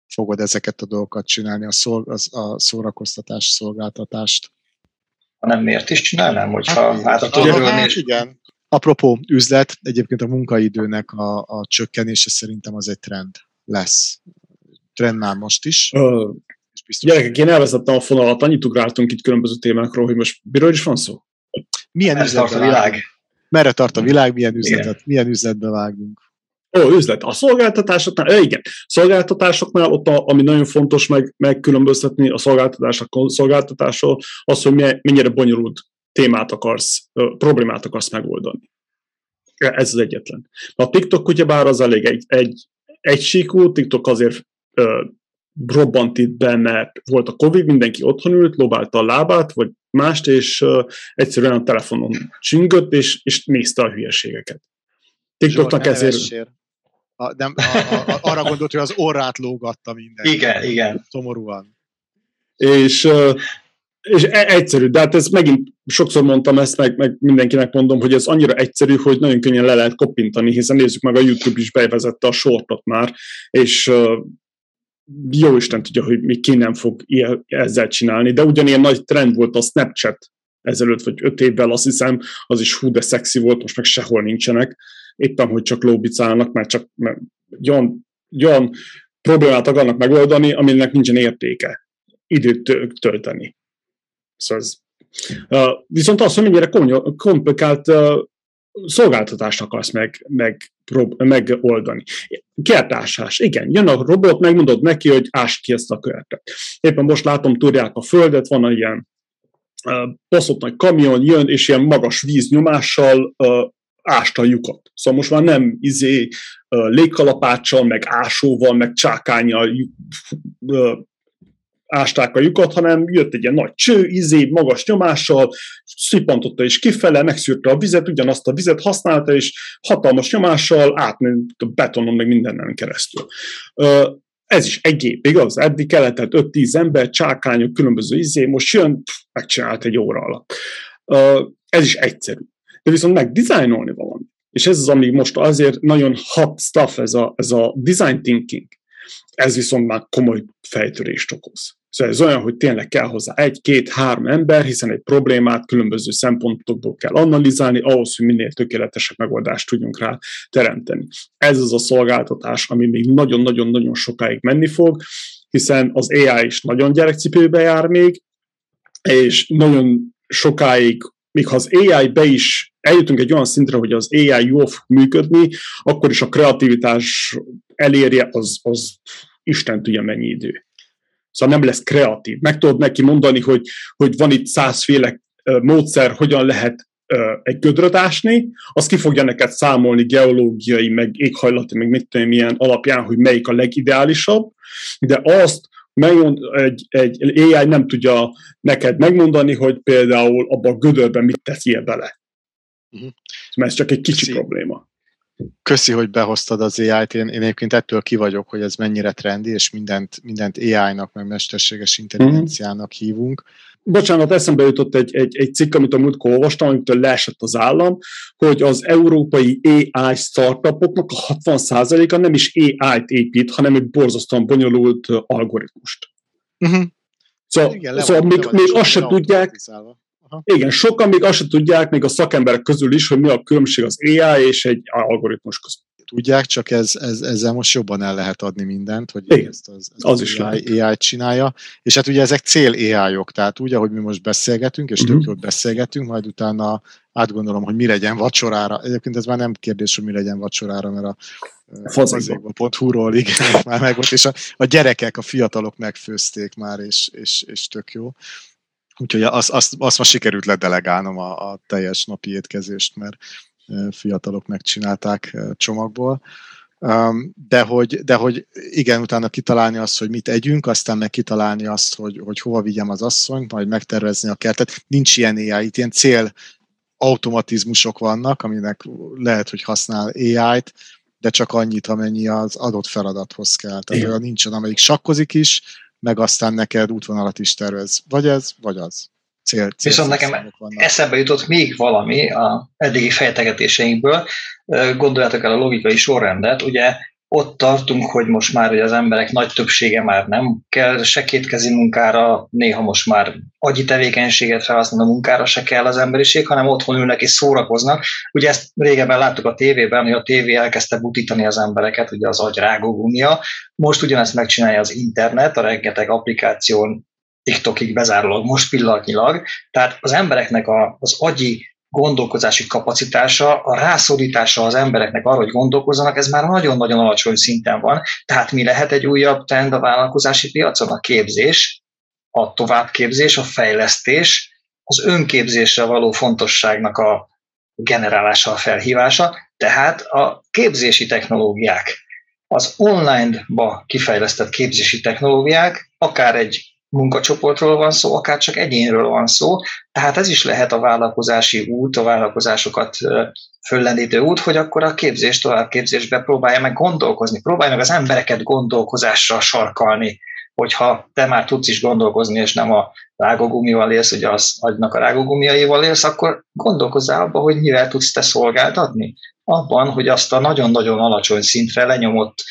fogod ezeket a dolgokat csinálni, a, szol, a szórakoztatás szolgáltatást hanem miért is csinálnám, hogyha hát, át tudom hát, Igen. Apropó üzlet, egyébként a munkaidőnek a, a csökkenése szerintem az egy trend lesz. Trend már most is. Uh, gyerekek, én elvezettem a fonalat, annyit ugráltunk itt különböző témákról, hogy most miről is van szó? Milyen üzlet a világ? Merre tart a világ, milyen üzletet, milyen üzletbe vágunk? Ó, üzlet. A szolgáltatásoknál, eh, igen, szolgáltatásoknál ott, a, ami nagyon fontos meg, megkülönböztetni a szolgáltatások szolgáltatásról, az, hogy mennyire bonyolult témát akarsz, problémát akarsz megoldani. Ez az egyetlen. A TikTok ugyebár az elég egy, egy, egy síkú, TikTok azért ö, robbant itt be, mert volt a Covid, mindenki otthon ült, lobálta a lábát, vagy mást, és ö, egyszerűen a telefonon csüngött, és, és nézte a hülyeségeket. TikToknak ezért... A, nem, a, a, arra gondolt, hogy az orrát lógatta minden. Igen, igen. Szomorúan. És, és e, egyszerű, de hát ez megint sokszor mondtam ezt, meg, meg mindenkinek mondom, hogy ez annyira egyszerű, hogy nagyon könnyen le lehet koppintani, hiszen nézzük meg, a YouTube is bevezette a sortot már, és jó Isten tudja, hogy mi ki nem fog ilyen, ezzel csinálni, de ugyanilyen nagy trend volt a Snapchat ezelőtt, vagy öt évvel, azt hiszem, az is hú, de szexi volt, most meg sehol nincsenek éppen, hogy csak lóbicálnak, mert csak mert olyan, olyan problémát akarnak megoldani, aminek nincsen értéke időt tölteni. Szóval ez, viszont az, hogy mennyire komplikált szolgáltatást akarsz meg, meg, prób- megoldani. Kertásás. Igen, jön a robot, megmondod neki, hogy ás ki ezt a kertet. Éppen most látom, tudják a földet, van egy ilyen baszott nagy kamion, jön, és ilyen magas víznyomással ásta a lyukat. Szóval most már nem izé légkalapáccsal, meg ásóval, meg csákányjal ásták a lyukat, hanem jött egy ilyen nagy cső, izé, magas nyomással, szippantotta is kifele, megszűrte a vizet, ugyanazt a vizet használta, és hatalmas nyomással átment a betonon, meg mindenen keresztül. Ez is egy gép, igaz? Eddig kellett 5-10 ember, csákányok, különböző izé, most jön, megcsinált egy óra alatt. Ez is egyszerű. De viszont meg dizájnolni valami. És ez az, ami most azért nagyon hot stuff, ez a, ez a design thinking ez viszont már komoly fejtörést okoz. Szóval ez olyan, hogy tényleg kell hozzá egy, két, három ember, hiszen egy problémát különböző szempontokból kell analizálni, ahhoz, hogy minél tökéletesebb megoldást tudjunk rá teremteni. Ez az a szolgáltatás, ami még nagyon-nagyon-nagyon sokáig menni fog, hiszen az AI is nagyon gyerekcipőbe jár még, és nagyon sokáig, még ha az AI be is eljutunk egy olyan szintre, hogy az AI jól fog működni, akkor is a kreativitás elérje, az, az Isten tudja mennyi idő. Szóval nem lesz kreatív. Meg tudod neki mondani, hogy, hogy van itt százféle módszer, hogyan lehet egy gödröt ásni, az ki fogja neked számolni geológiai, meg éghajlati, meg mit tudom, milyen alapján, hogy melyik a legideálisabb, de azt megmond, egy, egy AI nem tudja neked megmondani, hogy például abban a gödörben mit teszél bele. Uh-huh. Mert ez csak egy kicsi Szí- probléma. Köszi, hogy behoztad az AI-t. Én, én egyébként ettől ki vagyok, hogy ez mennyire trendi, és mindent, mindent AI-nak, meg mesterséges intelligenciának uh-huh. hívunk. Bocsánat, eszembe jutott egy, egy, egy cikk, amit a múltkor olvastam, amitől leesett az állam, hogy az európai AI startupoknak a 60%-a nem is AI-t épít, hanem egy borzasztóan bonyolult algoritmust. Uh-huh. Szóval, Igen, szóval még, még azt se tudják, Aha. Igen, sokan még azt sem tudják, még a szakemberek közül is, hogy mi a különbség az AI és egy algoritmus között. Tudják, csak ez, ez, ezzel most jobban el lehet adni mindent, hogy Igen, ezt az, ez az, az is AI, AI csinálja. És hát ugye ezek cél AI-ok, tehát úgy, ahogy mi most beszélgetünk, és uh-huh. tök jót beszélgetünk, majd utána átgondolom, hogy mi legyen vacsorára. Egyébként ez már nem kérdés, hogy mi legyen vacsorára, mert a fazékba.hu-ról igen, <laughs> már megvolt, és a, a gyerekek, a fiatalok megfőzték már, és, és, és tök jó. Úgyhogy azt, azt, azt ma sikerült ledelegálnom a, a teljes napi étkezést, mert fiatalok megcsinálták csomagból. De hogy, de hogy igen, utána kitalálni azt, hogy mit együnk, aztán meg kitalálni azt, hogy, hogy hova vigyem az asszonyt, majd megtervezni a kertet. Nincs ilyen AI, itt ilyen cél automatizmusok vannak, aminek lehet, hogy használ AI-t, de csak annyit, amennyi az adott feladathoz kell. Tehát olyan nincsen, amelyik sakkozik is, meg aztán neked útvonalat is tervez. Vagy ez, vagy az. Cél, cél Viszont nekem vannak. eszembe jutott még valami a eddigi fejtegetéseinkből. Gondoljátok el a logikai sorrendet. Ugye ott tartunk, hogy most már hogy az emberek nagy többsége már nem kell se kétkezi munkára, néha most már agyi tevékenységet felhasználó munkára se kell az emberiség, hanem otthon ülnek és szórakoznak. Ugye ezt régebben láttuk a tévében, hogy a tévé elkezdte butítani az embereket, ugye az agy rágógumia. Most ugyanezt megcsinálja az internet, a rengeteg applikáción TikTokig bezárólag most pillanatnyilag. Tehát az embereknek a, az agyi gondolkozási kapacitása, a rászorítása az embereknek arra, hogy gondolkozzanak, ez már nagyon-nagyon alacsony szinten van. Tehát mi lehet egy újabb trend a vállalkozási piacon? A képzés, a továbbképzés, a fejlesztés, az önképzésre való fontosságnak a generálása, a felhívása, tehát a képzési technológiák, az online-ba kifejlesztett képzési technológiák, akár egy munkacsoportról van szó, akár csak egyénről van szó, tehát ez is lehet a vállalkozási út, a vállalkozásokat föllendítő út, hogy akkor a képzés, továbbképzésbe próbálja meg gondolkozni, próbálja meg az embereket gondolkozásra sarkalni, hogyha te már tudsz is gondolkozni, és nem a rágógumival élsz, ugye az agynak a rágógumiaival élsz, akkor gondolkozzál abba, hogy mivel tudsz te szolgáltatni. Abban, hogy azt a nagyon-nagyon alacsony szintre lenyomott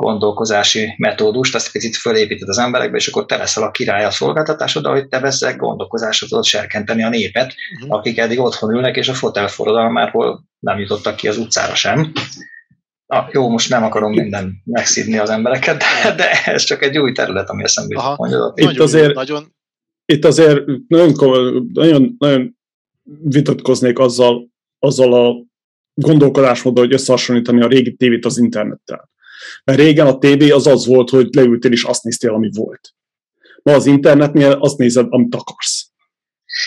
gondolkozási metódust, azt picit fölépíted az emberekbe, és akkor te leszel a király a szolgáltatásod, ahogy te veszel gondolkozásra tudod serkenteni a népet, uh-huh. akik eddig otthon ülnek, és a fotel forradalmáról nem jutottak ki az utcára sem. Ah, jó, most nem akarom minden megszídni az embereket, de, de ez csak egy új terület, ami eszembe jutott. Itt azért, nagyon... itt azért nagyon, nagyon, nagyon vitatkoznék azzal, azzal a gondolkodásmóddal, hogy összehasonlítani a régi tévét az internettel. Mert régen a tévé az az volt, hogy leültél és azt néztél, ami volt. Ma az internetnél azt nézed, amit akarsz.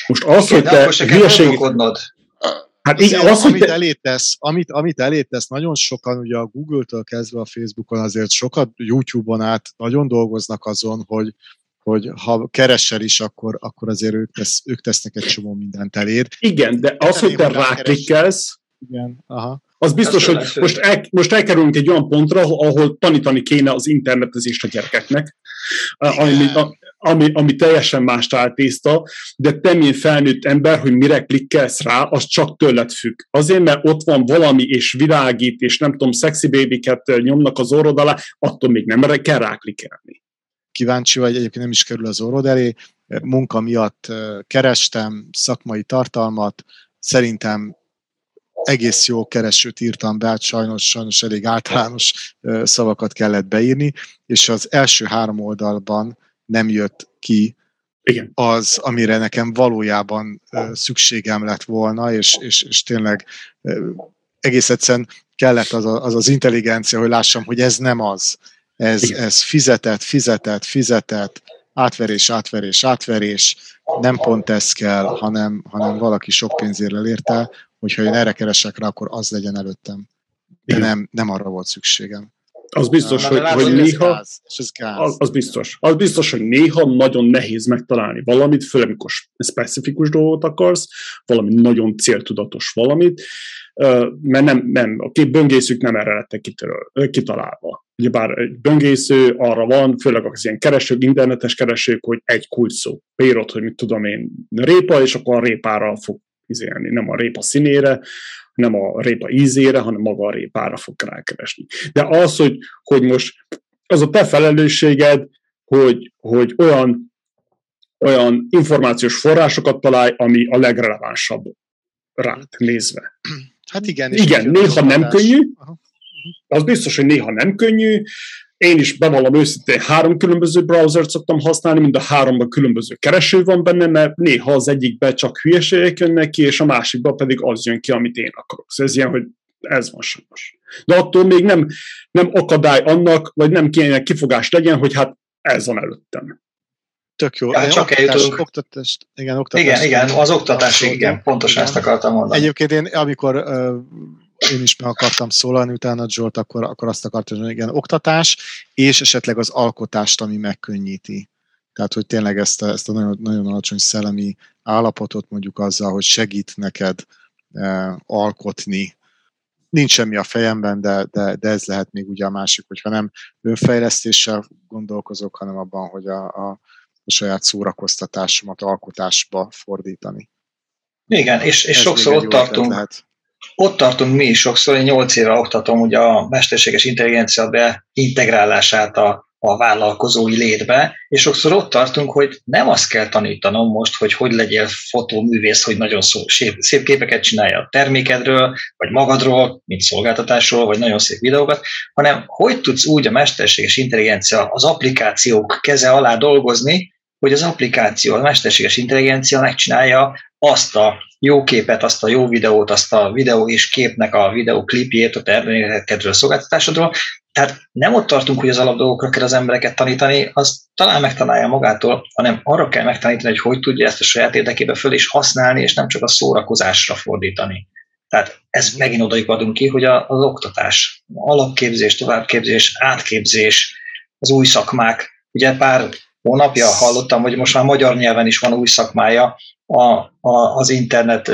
Most az, Igen, hogy te hülyeség... Hát igen, az, amit, te... elétesz, amit, amit elétesz, nagyon sokan, ugye a Google-től kezdve a Facebookon azért sokat YouTube-on át nagyon dolgoznak azon, hogy, hogy ha keresel is, akkor, akkor azért ők, tesz, ők tesznek egy csomó mindent eléd. Igen, de az, hogy te ráklikkelsz, igen, aha. Az biztos, hogy most, el, most elkerülünk egy olyan pontra, ahol tanítani kéne az internetezést a gyerekeknek, ami, ami, ami teljesen más táltészta, de te, mint felnőtt ember, hogy mire klikkelsz rá, az csak tőled függ. Azért, mert ott van valami, és világít, és nem tudom, szexi bébiket nyomnak az orrod alá, attól még nem kell ráklikkelni. Kíváncsi vagy, egyébként nem is kerül az orrod elé. Munka miatt kerestem szakmai tartalmat, szerintem egész jó keresőt írtam be, hát sajnos, sajnos elég általános szavakat kellett beírni, és az első három oldalban nem jött ki Igen. az, amire nekem valójában szükségem lett volna, és, és, és tényleg egész egyszerűen kellett az, a, az az intelligencia, hogy lássam, hogy ez nem az. Ez, ez fizetett, fizetett, fizetett, átverés, átverés, átverés, nem pont ez kell, hanem, hanem valaki sok pénzért elérte, hogyha én erre keresek rá, akkor az legyen előttem. De nem, nem arra volt szükségem. Az biztos, hogy, hogy néha... Gáz, ez gáz. Az, az biztos. Az biztos, hogy néha nagyon nehéz megtalálni valamit, főleg amikor specifikus dolgot akarsz, valami nagyon céltudatos valamit, mert nem, nem, a két böngészők nem erre lettek kitalálva. Ugyebár egy böngésző arra van, főleg az ilyen keresők, internetes keresők, hogy egy kulcs szó. Beírod, hogy mit tudom én, répa, és akkor a répára fog izélni, nem a répa színére, nem a répa ízére, hanem maga a répára fog rákeresni. De az, hogy, hogy most az a te felelősséged, hogy, hogy olyan, olyan információs forrásokat találj, ami a legrelevánsabb rád nézve. Hát igen. Igen, néha nem könnyű, az biztos, hogy néha nem könnyű, én is bevallom őszintén, három különböző browsert szoktam használni, mind a háromban különböző kereső van benne, mert néha az egyikben csak hülyeségek jönnek ki, és a másikban pedig az jön ki, amit én akarok. Szóval ez ilyen, hogy ez van sajnos. De attól még nem, nem akadály annak, vagy nem kéne kifogás legyen, hogy hát ez van előttem. Tök jó. Ja, csak oktatás, oktatást, igen, oktatás. Igen, igen, az oktatás, igen, pontosan igen. ezt akartam mondani. Egyébként én, amikor uh, én is meg akartam szólalni utána Zsolt, akkor, akkor azt akartam, hogy igen, oktatás, és esetleg az alkotást, ami megkönnyíti. Tehát, hogy tényleg ezt a, ezt a nagyon, nagyon alacsony szellemi állapotot mondjuk azzal, hogy segít neked e, alkotni. Nincs semmi a fejemben, de, de, de ez lehet még ugye a másik, hogyha nem önfejlesztéssel gondolkozok, hanem abban, hogy a, a, a saját szórakoztatásomat alkotásba fordítani. Igen, és, és sokszor ott tartunk, lehet ott tartunk mi is sokszor, én 8 éve oktatom ugye a mesterséges intelligencia beintegrálását a, a vállalkozói létbe, és sokszor ott tartunk, hogy nem azt kell tanítanom most, hogy hogy legyél fotóművész, hogy nagyon szó, szép, szép képeket csinálja a termékedről, vagy magadról, mint szolgáltatásról, vagy nagyon szép videókat, hanem hogy tudsz úgy a mesterséges intelligencia az applikációk keze alá dolgozni, hogy az applikáció, a mesterséges intelligencia megcsinálja azt a jó képet, azt a jó videót, azt a videó és képnek a videóklipjét a termékedről, szolgáltatásodról. Tehát nem ott tartunk, hogy az alapdolgokra kell az embereket tanítani, az talán megtalálja magától, hanem arra kell megtanítani, hogy hogy tudja ezt a saját érdekébe föl és használni, és nem csak a szórakozásra fordítani. Tehát ez megint odaik adunk ki, hogy az oktatás, alapképzés, továbbképzés, átképzés, az új szakmák, ugye pár hónapja hallottam, hogy most már magyar nyelven is van új szakmája a, a, az internet,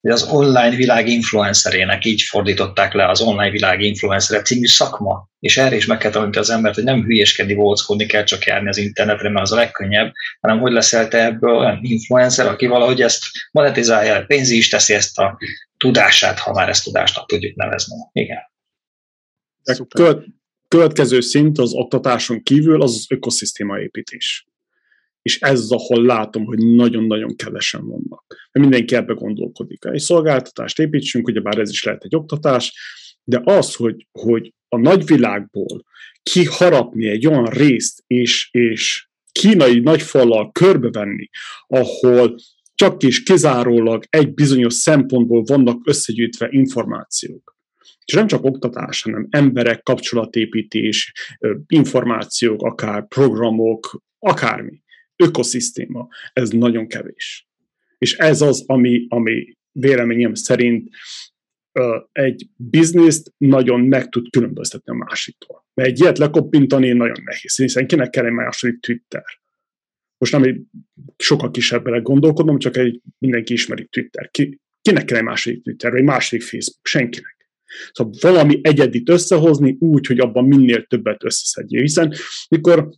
az online világ influencerének, így fordították le az online világ influencer című szakma, és erre is meg kell tanulni az embert, hogy nem hülyéskedni, volckodni kell csak járni az internetre, mert az a legkönnyebb, hanem hogy leszel te ebből olyan influencer, aki valahogy ezt monetizálja, pénzi is teszi ezt a tudását, ha már ezt tudásnak tudjuk nevezni. Igen. Követ, következő szint az oktatáson kívül az az ökoszisztéma építés. És ez ahol látom, hogy nagyon-nagyon kevesen vannak. Mert mindenki ebbe gondolkodik. Egy szolgáltatást építsünk, bár ez is lehet egy oktatás, De az, hogy, hogy a nagyvilágból kiharapni egy olyan részt, és, és kínai nagyfallal körbevenni, ahol csak is kizárólag egy bizonyos szempontból vannak összegyűjtve információk. És nem csak oktatás, hanem emberek, kapcsolatépítés, információk, akár programok, akármi, ökoszisztéma. Ez nagyon kevés. És ez az, ami, ami véleményem szerint egy bizniszt nagyon meg tud különböztetni a másiktól. Mert egy ilyet lekoppintani nagyon nehéz, hiszen kinek kell egy második Twitter? Most nem egy sokkal kisebbre gondolkodom, csak egy mindenki ismeri Twitter. Ki, kinek kell egy második Twitter, vagy egy második Facebook? Senkinek. Szóval valami egyedit összehozni úgy, hogy abban minél többet összeszedjél. Hiszen mikor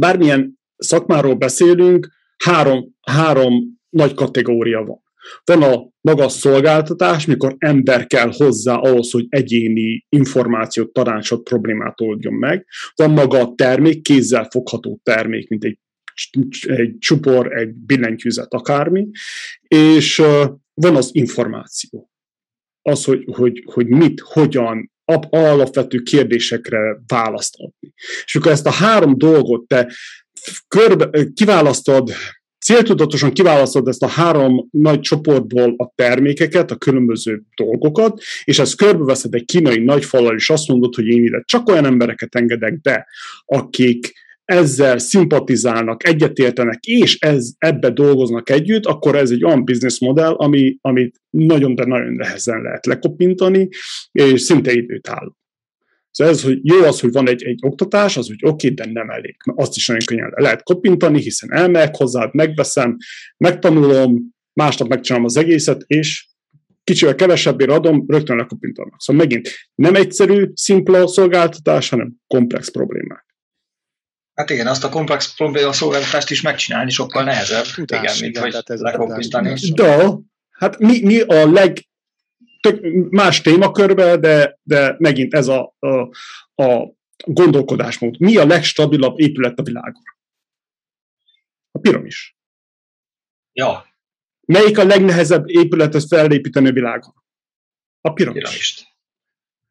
bármilyen szakmáról beszélünk, három, három nagy kategória van. Van a maga szolgáltatás, mikor ember kell hozzá ahhoz, hogy egyéni információt, tanácsot, problémát oldjon meg. Van maga a termék, kézzel fogható termék, mint egy, egy csupor, egy billentyűzet, akármi, és van az információ. Az, hogy, hogy, hogy mit, hogyan, alapvető kérdésekre választ adni. És akkor ezt a három dolgot te körbe, kiválasztod céltudatosan kiválasztod ezt a három nagy csoportból a termékeket, a különböző dolgokat, és ezt körbeveszed egy kínai nagyfallal, és azt mondod, hogy én ide csak olyan embereket engedek be, akik ezzel szimpatizálnak, egyetértenek, és ez, ebbe dolgoznak együtt, akkor ez egy olyan modell, ami, amit nagyon, de nagyon nehezen lehet lekopintani, és szinte időt áll. Szóval ez, hogy jó az, hogy van egy, egy oktatás, az úgy oké, de nem elég. Azt is nagyon könnyen lehet kopintani, hiszen elmegyek hozzá, megveszem, megtanulom, másnap megcsinálom az egészet, és kicsivel kevesebbért adom, rögtön lekopintanak. Szóval megint nem egyszerű, szimpla szolgáltatás, hanem komplex problémák. Hát igen, azt a komplex probléma szolgáltatást is megcsinálni sokkal nehezebb, Tudás, igen, mint igen, hogy lekopintani. De, hát mi, mi a leg tök más témakörbe, de, de megint ez a, a, a gondolkodásmód. Mi a legstabilabb épület a világon? A piramis. Ja. Melyik a legnehezebb épületet felépíteni a világon? A piramis. Piramist.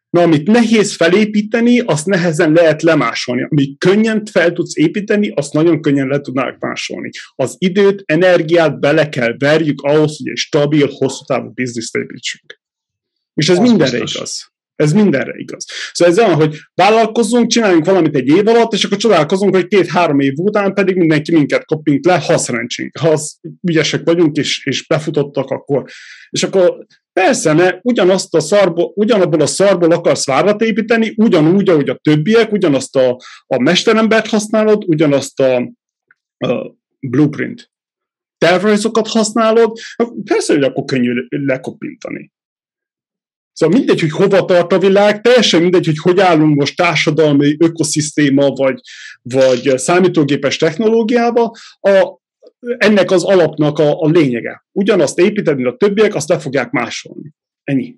Na, amit nehéz felépíteni, azt nehezen lehet lemásolni. Amit könnyen fel tudsz építeni, azt nagyon könnyen le tudnák másolni. Az időt, energiát bele kell verjük ahhoz, hogy egy stabil, hosszú távú bizniszt építsünk. És ez az mindenre biztos. igaz. Ez mindenre igaz. Szóval ez olyan, hogy vállalkozzunk, csináljunk valamit egy év alatt, és akkor csodálkozunk, hogy két-három év után pedig mindenki minket kopink le, ha szerencsénk. Ha az ügyesek vagyunk, és, és befutottak, akkor. És akkor persze, ne, ugyanazt a szarból, ugyanabból a szarból akarsz várat építeni, ugyanúgy, ahogy a többiek, ugyanazt a, a mesterembert használod, ugyanazt a, a blueprint tervrajzokat használod, persze, hogy akkor könnyű lekopintani. Szóval mindegy, hogy hova tart a világ, teljesen mindegy, hogy hogy állunk most társadalmi ökoszisztéma vagy, vagy számítógépes technológiába, a, ennek az alapnak a, a lényege. Ugyanazt építeni, a többiek, azt le fogják másolni. Ennyi.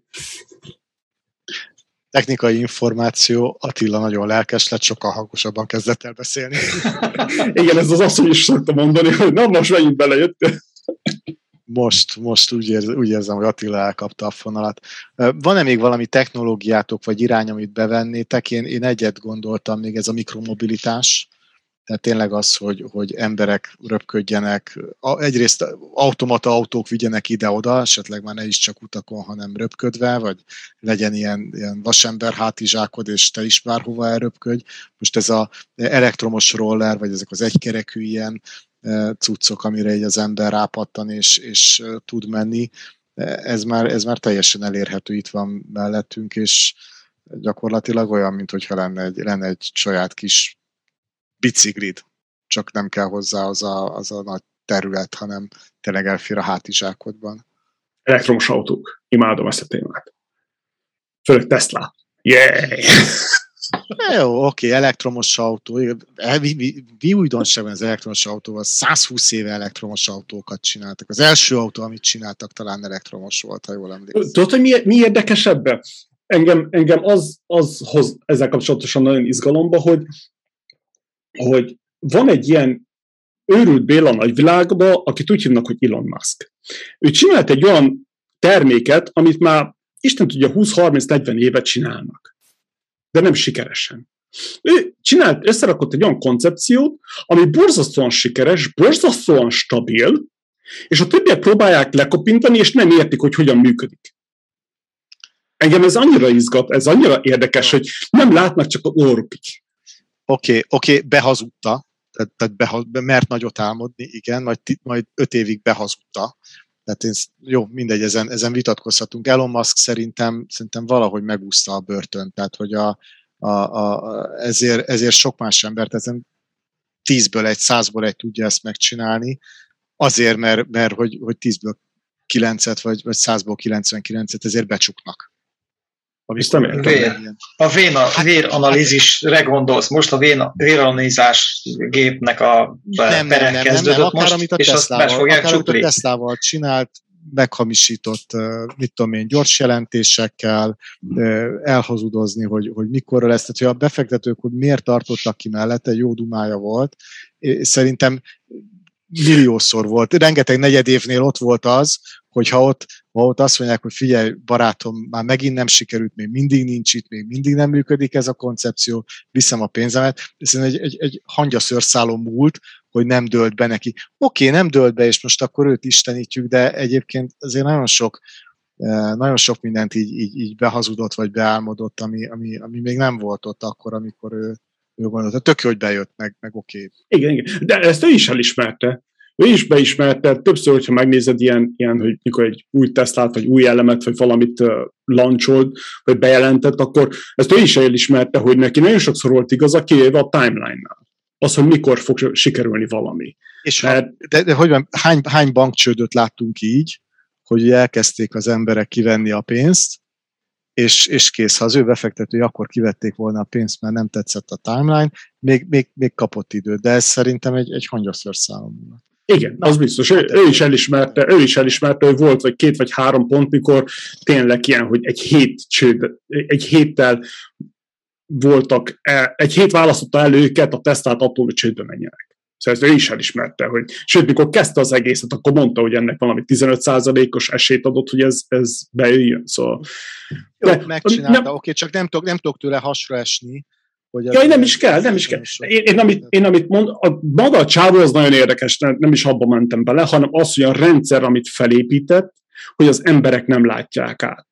Technikai információ, Attila nagyon lelkes lett, sokkal hangosabban kezdett el beszélni. <laughs> Igen, ez az asszony is szokta mondani, hogy na most megint belejött most, most úgy, érz, úgy érzem, hogy Attila elkapta a fonalat. Van-e még valami technológiátok vagy irány, amit bevennétek? Én, én egyet gondoltam, még ez a mikromobilitás. Tehát tényleg az, hogy, hogy emberek röpködjenek, egyrészt automata autók vigyenek ide-oda, esetleg már ne is csak utakon, hanem röpködve, vagy legyen ilyen, ilyen vasember hátizsákod, és te is bárhova elröpködj. Most ez a elektromos roller, vagy ezek az egykerekű ilyen cuccok, amire így az ember rápattan és, és tud menni, ez már, ez már teljesen elérhető, itt van mellettünk, és gyakorlatilag olyan, mintha lenne egy, lenne egy saját kis biciklid, csak nem kell hozzá az a, az a nagy terület, hanem tényleg elfér a hátizsákodban. Elektromos autók. Imádom ezt a témát. Főleg Tesla. Yeah! Jó, oké, elektromos autó. Mi, mi, mi újdonság az elektromos autóval? 120 éve elektromos autókat csináltak. Az első autó, amit csináltak, talán elektromos volt, ha jól emlékszem. Tudod, hogy mi, mi érdekesebb? Engem, engem az, az hoz ezzel kapcsolatosan nagyon izgalomba, hogy, hogy van egy ilyen őrült Béla nagyvilágban, akit úgy hívnak, hogy Elon Musk. Ő csinált egy olyan terméket, amit már Isten tudja, 20-30-40 évet csinálnak. De nem sikeresen. Ő csinált, összerakott egy olyan koncepciót, ami borzasztóan sikeres, borzasztóan stabil, és a többiek próbálják lekopintani, és nem értik, hogy hogyan működik. Engem ez annyira izgat, ez annyira érdekes, hogy nem látnak csak a orrukig. Oké, okay, oké, okay, behazudta, tehát, tehát behaz, mert nagyot álmodni, igen, majd, majd öt évig behazudta. Tehát én, jó, mindegy, ezen, ezen vitatkozhatunk. Elon Musk szerintem, szerintem valahogy megúszta a börtön, tehát hogy a, a, a, ezért, ezért sok más ember, tehát tízből egy, százból egy tudja ezt megcsinálni, azért, mert, mert hogy, hogy tízből kilencet, vagy, vagy százból kilencvenkilencet ezért becsuknak. Amikor vér, a vén, a véranalízisre gondolsz, most a vén, véranalízás gépnek a nem, nem, nem, nem, nem, akár amit a Teslával, akár amit a Teslával csinált, meghamisított, mit tudom én, gyors jelentésekkel, elhazudozni, hogy, hogy mikorra lesz. Tehát, hogy a befektetők, hogy miért tartottak ki mellette, jó dumája volt. Szerintem milliószor volt. Rengeteg negyed évnél ott volt az, hogyha ott, ha ott azt mondják, hogy figyelj, barátom, már megint nem sikerült, még mindig nincs itt, még mindig nem működik ez a koncepció, viszem a pénzemet. Ez egy, egy, egy hangyaszőrszálon múlt, hogy nem dölt be neki. Oké, okay, nem dölt be, és most akkor őt istenítjük, de egyébként azért nagyon sok eh, nagyon sok mindent így, így, így behazudott, vagy beálmodott, ami, ami, ami még nem volt ott akkor, amikor ő, ő gondolta. Tök jó, hogy bejött, meg, meg oké. Okay. Igen, igen. De ezt ő is elismerte ő is beismerte, többször, hogyha megnézed ilyen, ilyen hogy mikor egy új Teslát, vagy új elemet, vagy valamit uh, launchold, vagy bejelentett, akkor ezt ő is elismerte, hogy neki nagyon sokszor volt igaz, a kivéve a timeline-nál. Az, hogy mikor fog sikerülni valami. És Mert, ha, de, de hogy van, hány, hány bankcsődöt láttunk így, hogy elkezdték az emberek kivenni a pénzt, és, és kész, ha az ő befektetői akkor kivették volna a pénzt, mert nem tetszett a timeline, még, még, még kapott időt, de ez szerintem egy, egy hangyaször számomra. Igen, az biztos. Ő, ő, is elismerte, ő is elismerte, hogy volt vagy két vagy három pont, mikor tényleg ilyen, hogy egy hét csőd, egy héttel voltak, e, egy hét választotta el őket a tesztát attól, hogy csődbe menjenek. Szóval ezt ő is elismerte, hogy sőt, mikor kezdte az egészet, akkor mondta, hogy ennek valami 15%-os esélyt adott, hogy ez, ez bejöjjön. Szóval, Jó, de, megcsinálta, oké, okay, csak nem tudok, nem tudok tőle hasra esni, hogy Jaj, nem is kell, nem is kell. Én, én, amit, én amit mond, a, maga a csávó az nagyon érdekes, nem is abba mentem bele, hanem az, hogy a rendszer, amit felépített, hogy az emberek nem látják át.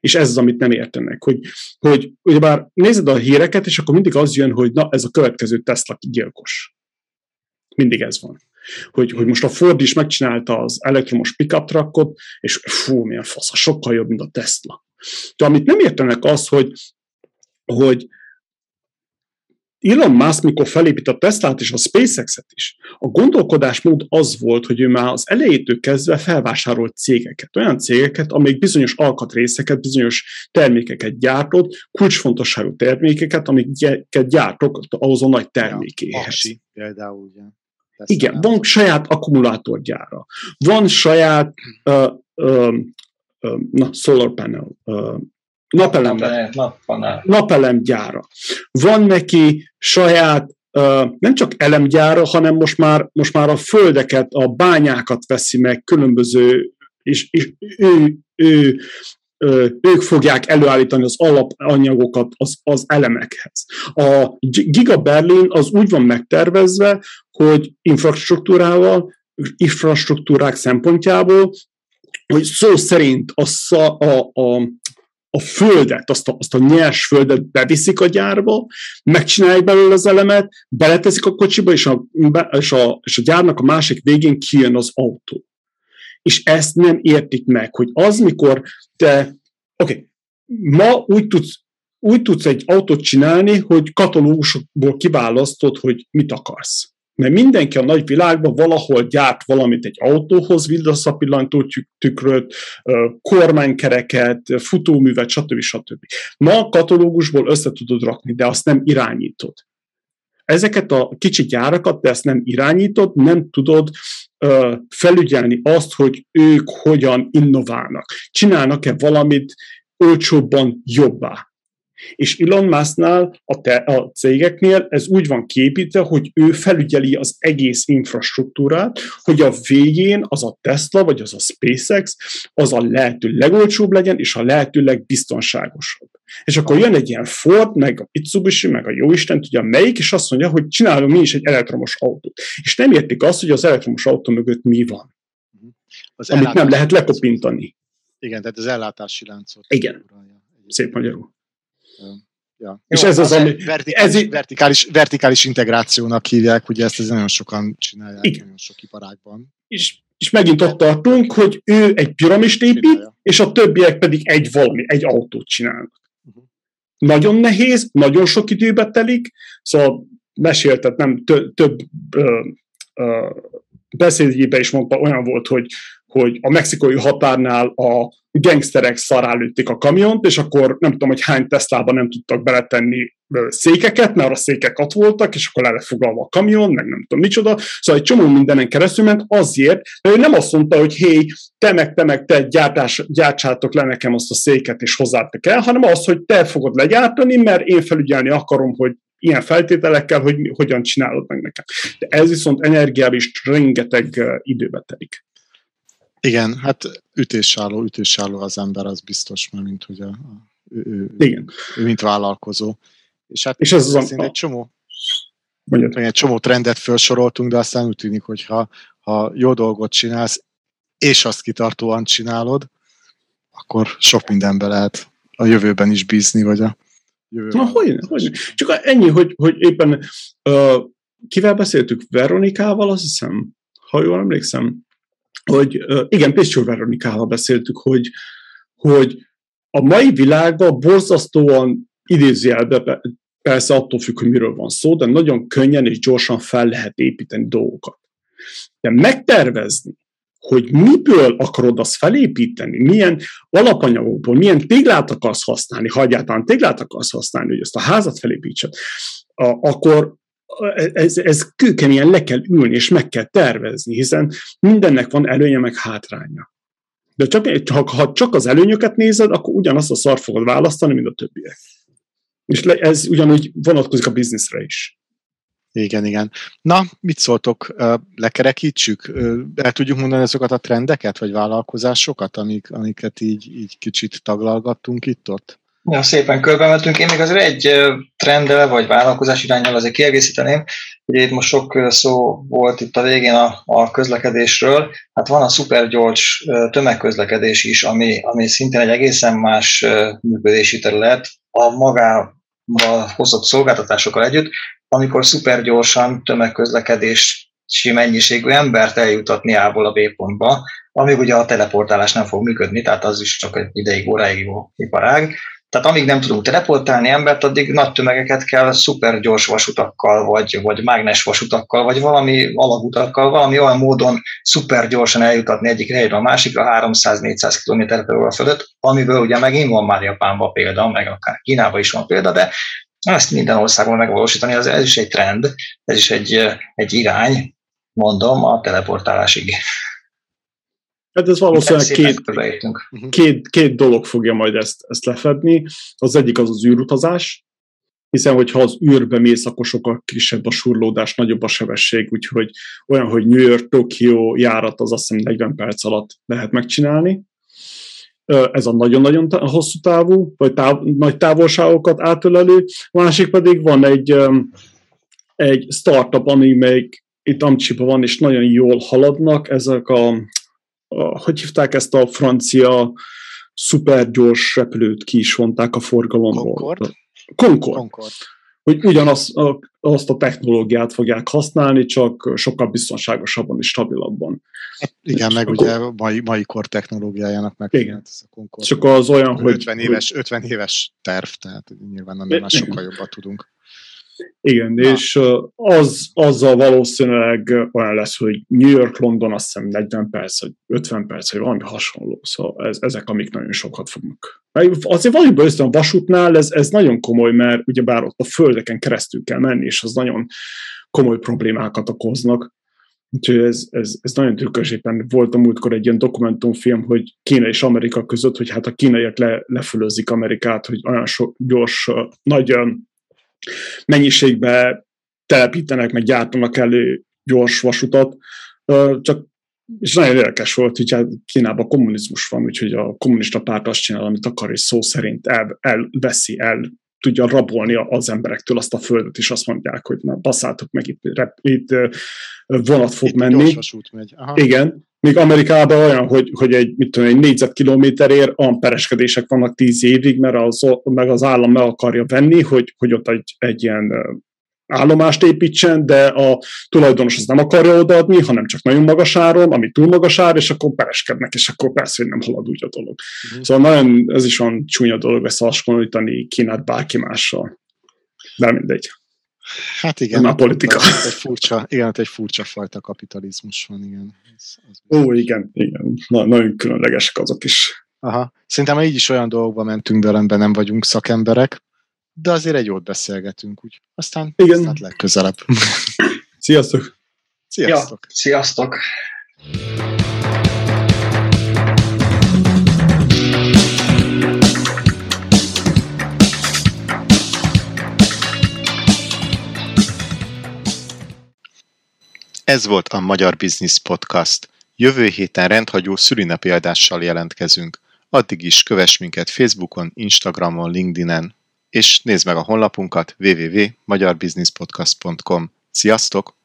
És ez az, amit nem értenek. Hogy, hogy ugyebár nézed a híreket, és akkor mindig az jön, hogy na, ez a következő Tesla gyilkos. Mindig ez van. Hogy, hogy most a Ford is megcsinálta az elektromos pickup truckot, és fú, milyen fasz, sokkal jobb, mint a Tesla. De amit nem értenek az, hogy, hogy Elon Musk, mikor felépít a Teslát és a SpaceX-et is, a gondolkodásmód az volt, hogy ő már az elejétől kezdve felvásárolt cégeket, olyan cégeket, amelyek bizonyos alkatrészeket, bizonyos termékeket gyártott, kulcsfontosságú termékeket, amiket gyártok ahhoz a nagy termékéhez. Ja, például, ugye. Igen, van saját akkumulátorgyára, van saját uh, uh, uh, na, solar panel, uh, napelem, napelem, napelemgyára. Van neki saját nem csak elemgyára, hanem most már, most már a földeket, a bányákat veszi meg különböző, és, és ő, ő, ő, ők fogják előállítani az alapanyagokat az, az elemekhez. A Giga Berlin az úgy van megtervezve, hogy infrastruktúrával, infrastruktúrák szempontjából, hogy szó szerint a, a, a, a földet, azt a, azt a nyers földet beviszik a gyárba, megcsinálják belőle az elemet, beleteszik a kocsiba, és a, és a, és a gyárnak a másik végén kijön az autó. És ezt nem értik meg, hogy az, mikor te, oké, okay, ma úgy tudsz, úgy tudsz egy autót csinálni, hogy katalógusokból kiválasztod, hogy mit akarsz. Mert mindenki a nagy világban valahol gyárt valamit egy autóhoz, villaszapillantó tükröt, kormánykereket, futóművet, stb. stb. Ma katalógusból össze tudod rakni, de azt nem irányítod. Ezeket a kicsi gyárakat, de ezt nem irányítod, nem tudod felügyelni azt, hogy ők hogyan innoválnak. Csinálnak-e valamit olcsóbban jobbá. És Elon Musknál, a, te, a cégeknél ez úgy van képítve, hogy ő felügyeli az egész infrastruktúrát, hogy a végén az a Tesla vagy az a SpaceX az a lehető legolcsóbb legyen, és a lehető legbiztonságosabb. És akkor jön egy ilyen Ford, meg a Mitsubishi, meg a Jóisten tudja melyik, és azt mondja, hogy csinálunk mi is egy elektromos autót. És nem értik azt, hogy az elektromos autó mögött mi van. Az amit nem lehet lekopintani. Igen, tehát az ellátási láncot. Igen. Szép magyarul. Ja. És Jó, ez az, ami... Vertikális, ez vertikális, vertikális integrációnak hívják, ugye ezt, ezt nagyon sokan csinálják, Igen. nagyon sok iparágban. És, és megint ott tartunk, hogy ő egy piramist épít, Csinálja. és a többiek pedig egy valami, egy autót csinálnak. Uh-huh. Nagyon nehéz, nagyon sok időbe telik, szóval meséltet, nem több ö, ö, beszédjében is mondta, olyan volt, hogy hogy a mexikói határnál a gangsterek szarálőtték a kamiont, és akkor nem tudom, hogy hány Teslában nem tudtak beletenni székeket, mert a székek ott voltak, és akkor le lett a kamion, meg nem tudom micsoda. Szóval egy csomó mindenen keresztül ment azért, mert ő nem azt mondta, hogy hé, te meg te meg te gyártás, gyártsátok le nekem azt a széket, és hozzátok el, hanem az, hogy te fogod legyártani, mert én felügyelni akarom, hogy ilyen feltételekkel, hogy hogyan csinálod meg nekem. De ez viszont energiába is rengeteg időbe telik. Igen, hát ütésálló, ütésálló az ember, az biztos, mert mint hogy a, a ő, Igen. ő, mint vállalkozó. És hát és ez az a... egy csomó Mondjad. egy csomó trendet felsoroltunk, de aztán úgy tűnik, hogy ha, ha jó dolgot csinálsz, és azt kitartóan csinálod, akkor sok mindenbe lehet a jövőben is bízni, vagy a jövőben. Na, hogy, hogy Csak ennyi, hogy, hogy éppen uh, kivel beszéltük? Veronikával, azt hiszem, ha jól emlékszem, hogy igen, Pécső Veronikával beszéltük, hogy, hogy a mai világban borzasztóan idézőjelbe, persze attól függ, hogy miről van szó, de nagyon könnyen és gyorsan fel lehet építeni dolgokat. De megtervezni, hogy miből akarod azt felépíteni, milyen alapanyagokból, milyen téglát akarsz használni, ha egyáltalán téglát akarsz használni, hogy ezt a házat felépítsed, akkor ez, ez kőkeményen le kell ülni, és meg kell tervezni, hiszen mindennek van előnye, meg hátránya. De csak, ha, ha csak az előnyöket nézed, akkor ugyanazt a szar fogod választani, mint a többiek. És le, ez ugyanúgy vonatkozik a bizniszre is. Igen, igen. Na, mit szóltok, lekerekítsük? El tudjuk mondani azokat a trendeket, vagy vállalkozásokat, amik, amiket így, így kicsit taglalgattunk itt-ott? Ja, szépen körbementünk. Én még azért egy trenddel vagy vállalkozás irányal azért kiegészíteném. Ugye itt most sok szó volt itt a végén a, a közlekedésről. Hát van a szupergyors tömegközlekedés is, ami, ami szintén egy egészen más működési terület a magába hozott szolgáltatásokkal együtt, amikor szupergyorsan tömegközlekedés mennyiségű embert eljutatni A-ból a B pontba, amíg ugye a teleportálás nem fog működni, tehát az is csak egy ideig, óráig iparág. Tehát amíg nem tudunk teleportálni embert, addig nagy tömegeket kell szuper gyors vasutakkal, vagy, vagy mágnes vasutakkal, vagy valami alagutakkal, valami olyan módon szuper gyorsan eljutatni egyik helyről a másikra 300-400 km per óra fölött, amiből ugye megint van már Japánban példa, meg akár Kínában is van példa, de ezt minden országban megvalósítani, az, ez is egy trend, ez is egy, egy irány, mondom, a teleportálásig. Hát ez valószínűleg két, mhm. két, két dolog fogja majd ezt, ezt lefedni. Az egyik az az űrutazás, hiszen hogyha az űrbe mész, akkor sokkal kisebb a surlódás, nagyobb a sebesség, úgyhogy olyan, hogy New York, Tokió járat az azt hiszem 40 perc alatt lehet megcsinálni. Ez a nagyon-nagyon hosszú távú, vagy táv, nagy távolságokat átölelő. A másik pedig van egy, egy startup, ami még itt Amcsiba van, és nagyon jól haladnak, ezek a a, hogy hívták ezt a francia szupergyors repülőt ki is vonták a forgalomból. Concord? Concord. Concord. Hogy ugyanazt a, azt a technológiát fogják használni, csak sokkal biztonságosabban és stabilabban. Hát igen, és meg ugye mai, mai kor technológiájának meg. Igen. Ez a Concord. Csak az olyan, 50 hogy... 50 éves, 50 éves terv, tehát nyilván nem már sokkal jobban tudunk. Igen, Na. és az, azzal valószínűleg olyan lesz, hogy New York, London azt hiszem 40 perc, vagy 50 perc, vagy valami hasonló. Szóval ez, ezek, amik nagyon sokat fognak. Azért valójában össze a vasútnál ez, ez nagyon komoly, mert ugyebár ott a földeken keresztül kell menni, és az nagyon komoly problémákat okoznak. Úgyhogy ez, ez, ez nagyon trükköséppen volt a múltkor egy ilyen dokumentumfilm, hogy Kína és Amerika között, hogy hát a kínaiak le, lefölözik Amerikát, hogy olyan so, gyors, nagy mennyiségbe telepítenek, meg gyártanak elő gyors vasutat, csak és nagyon érdekes volt, hogy hát Kínában kommunizmus van, úgyhogy a kommunista párt azt csinál, amit akar, és szó szerint el, elveszi, el tudja rabolni az emberektől azt a földet, és azt mondják, hogy na, basszátok meg, itt, itt vonat fog itt menni. megy. Aha. Igen, még Amerikában olyan, hogy, hogy egy, mit tudom, egy négyzetkilométerért olyan pereskedések vannak tíz évig, mert az, meg az állam meg akarja venni, hogy, hogy ott egy, egy ilyen állomást építsen, de a tulajdonos az nem akarja odaadni, hanem csak nagyon magas áron, ami túl magas ár, és akkor pereskednek, és akkor persze, hogy nem halad úgy a dolog. Mm. Szóval nagyon, ez is olyan csúnya dolog összehasonlítani Kínát bárki mással. De mindegy. Hát igen. a politika. Egy furcsa, igen, egy furcsa fajta kapitalizmus van, igen. Ez, ez Ó, igen, igen. Na, nagyon különlegesek azok is. Aha. Szerintem így is olyan dolgokba mentünk be, nem vagyunk szakemberek, de azért egy jót beszélgetünk, úgy. Aztán, Igen. aztán legközelebb. Sziasztok! Sziasztok! Ja, sziasztok! Ez volt a Magyar Business Podcast. Jövő héten rendhagyó szülinapi adással jelentkezünk. Addig is kövess minket Facebookon, Instagramon, LinkedInen, és nézd meg a honlapunkat www.magyarbusinesspodcast.com. Sziasztok!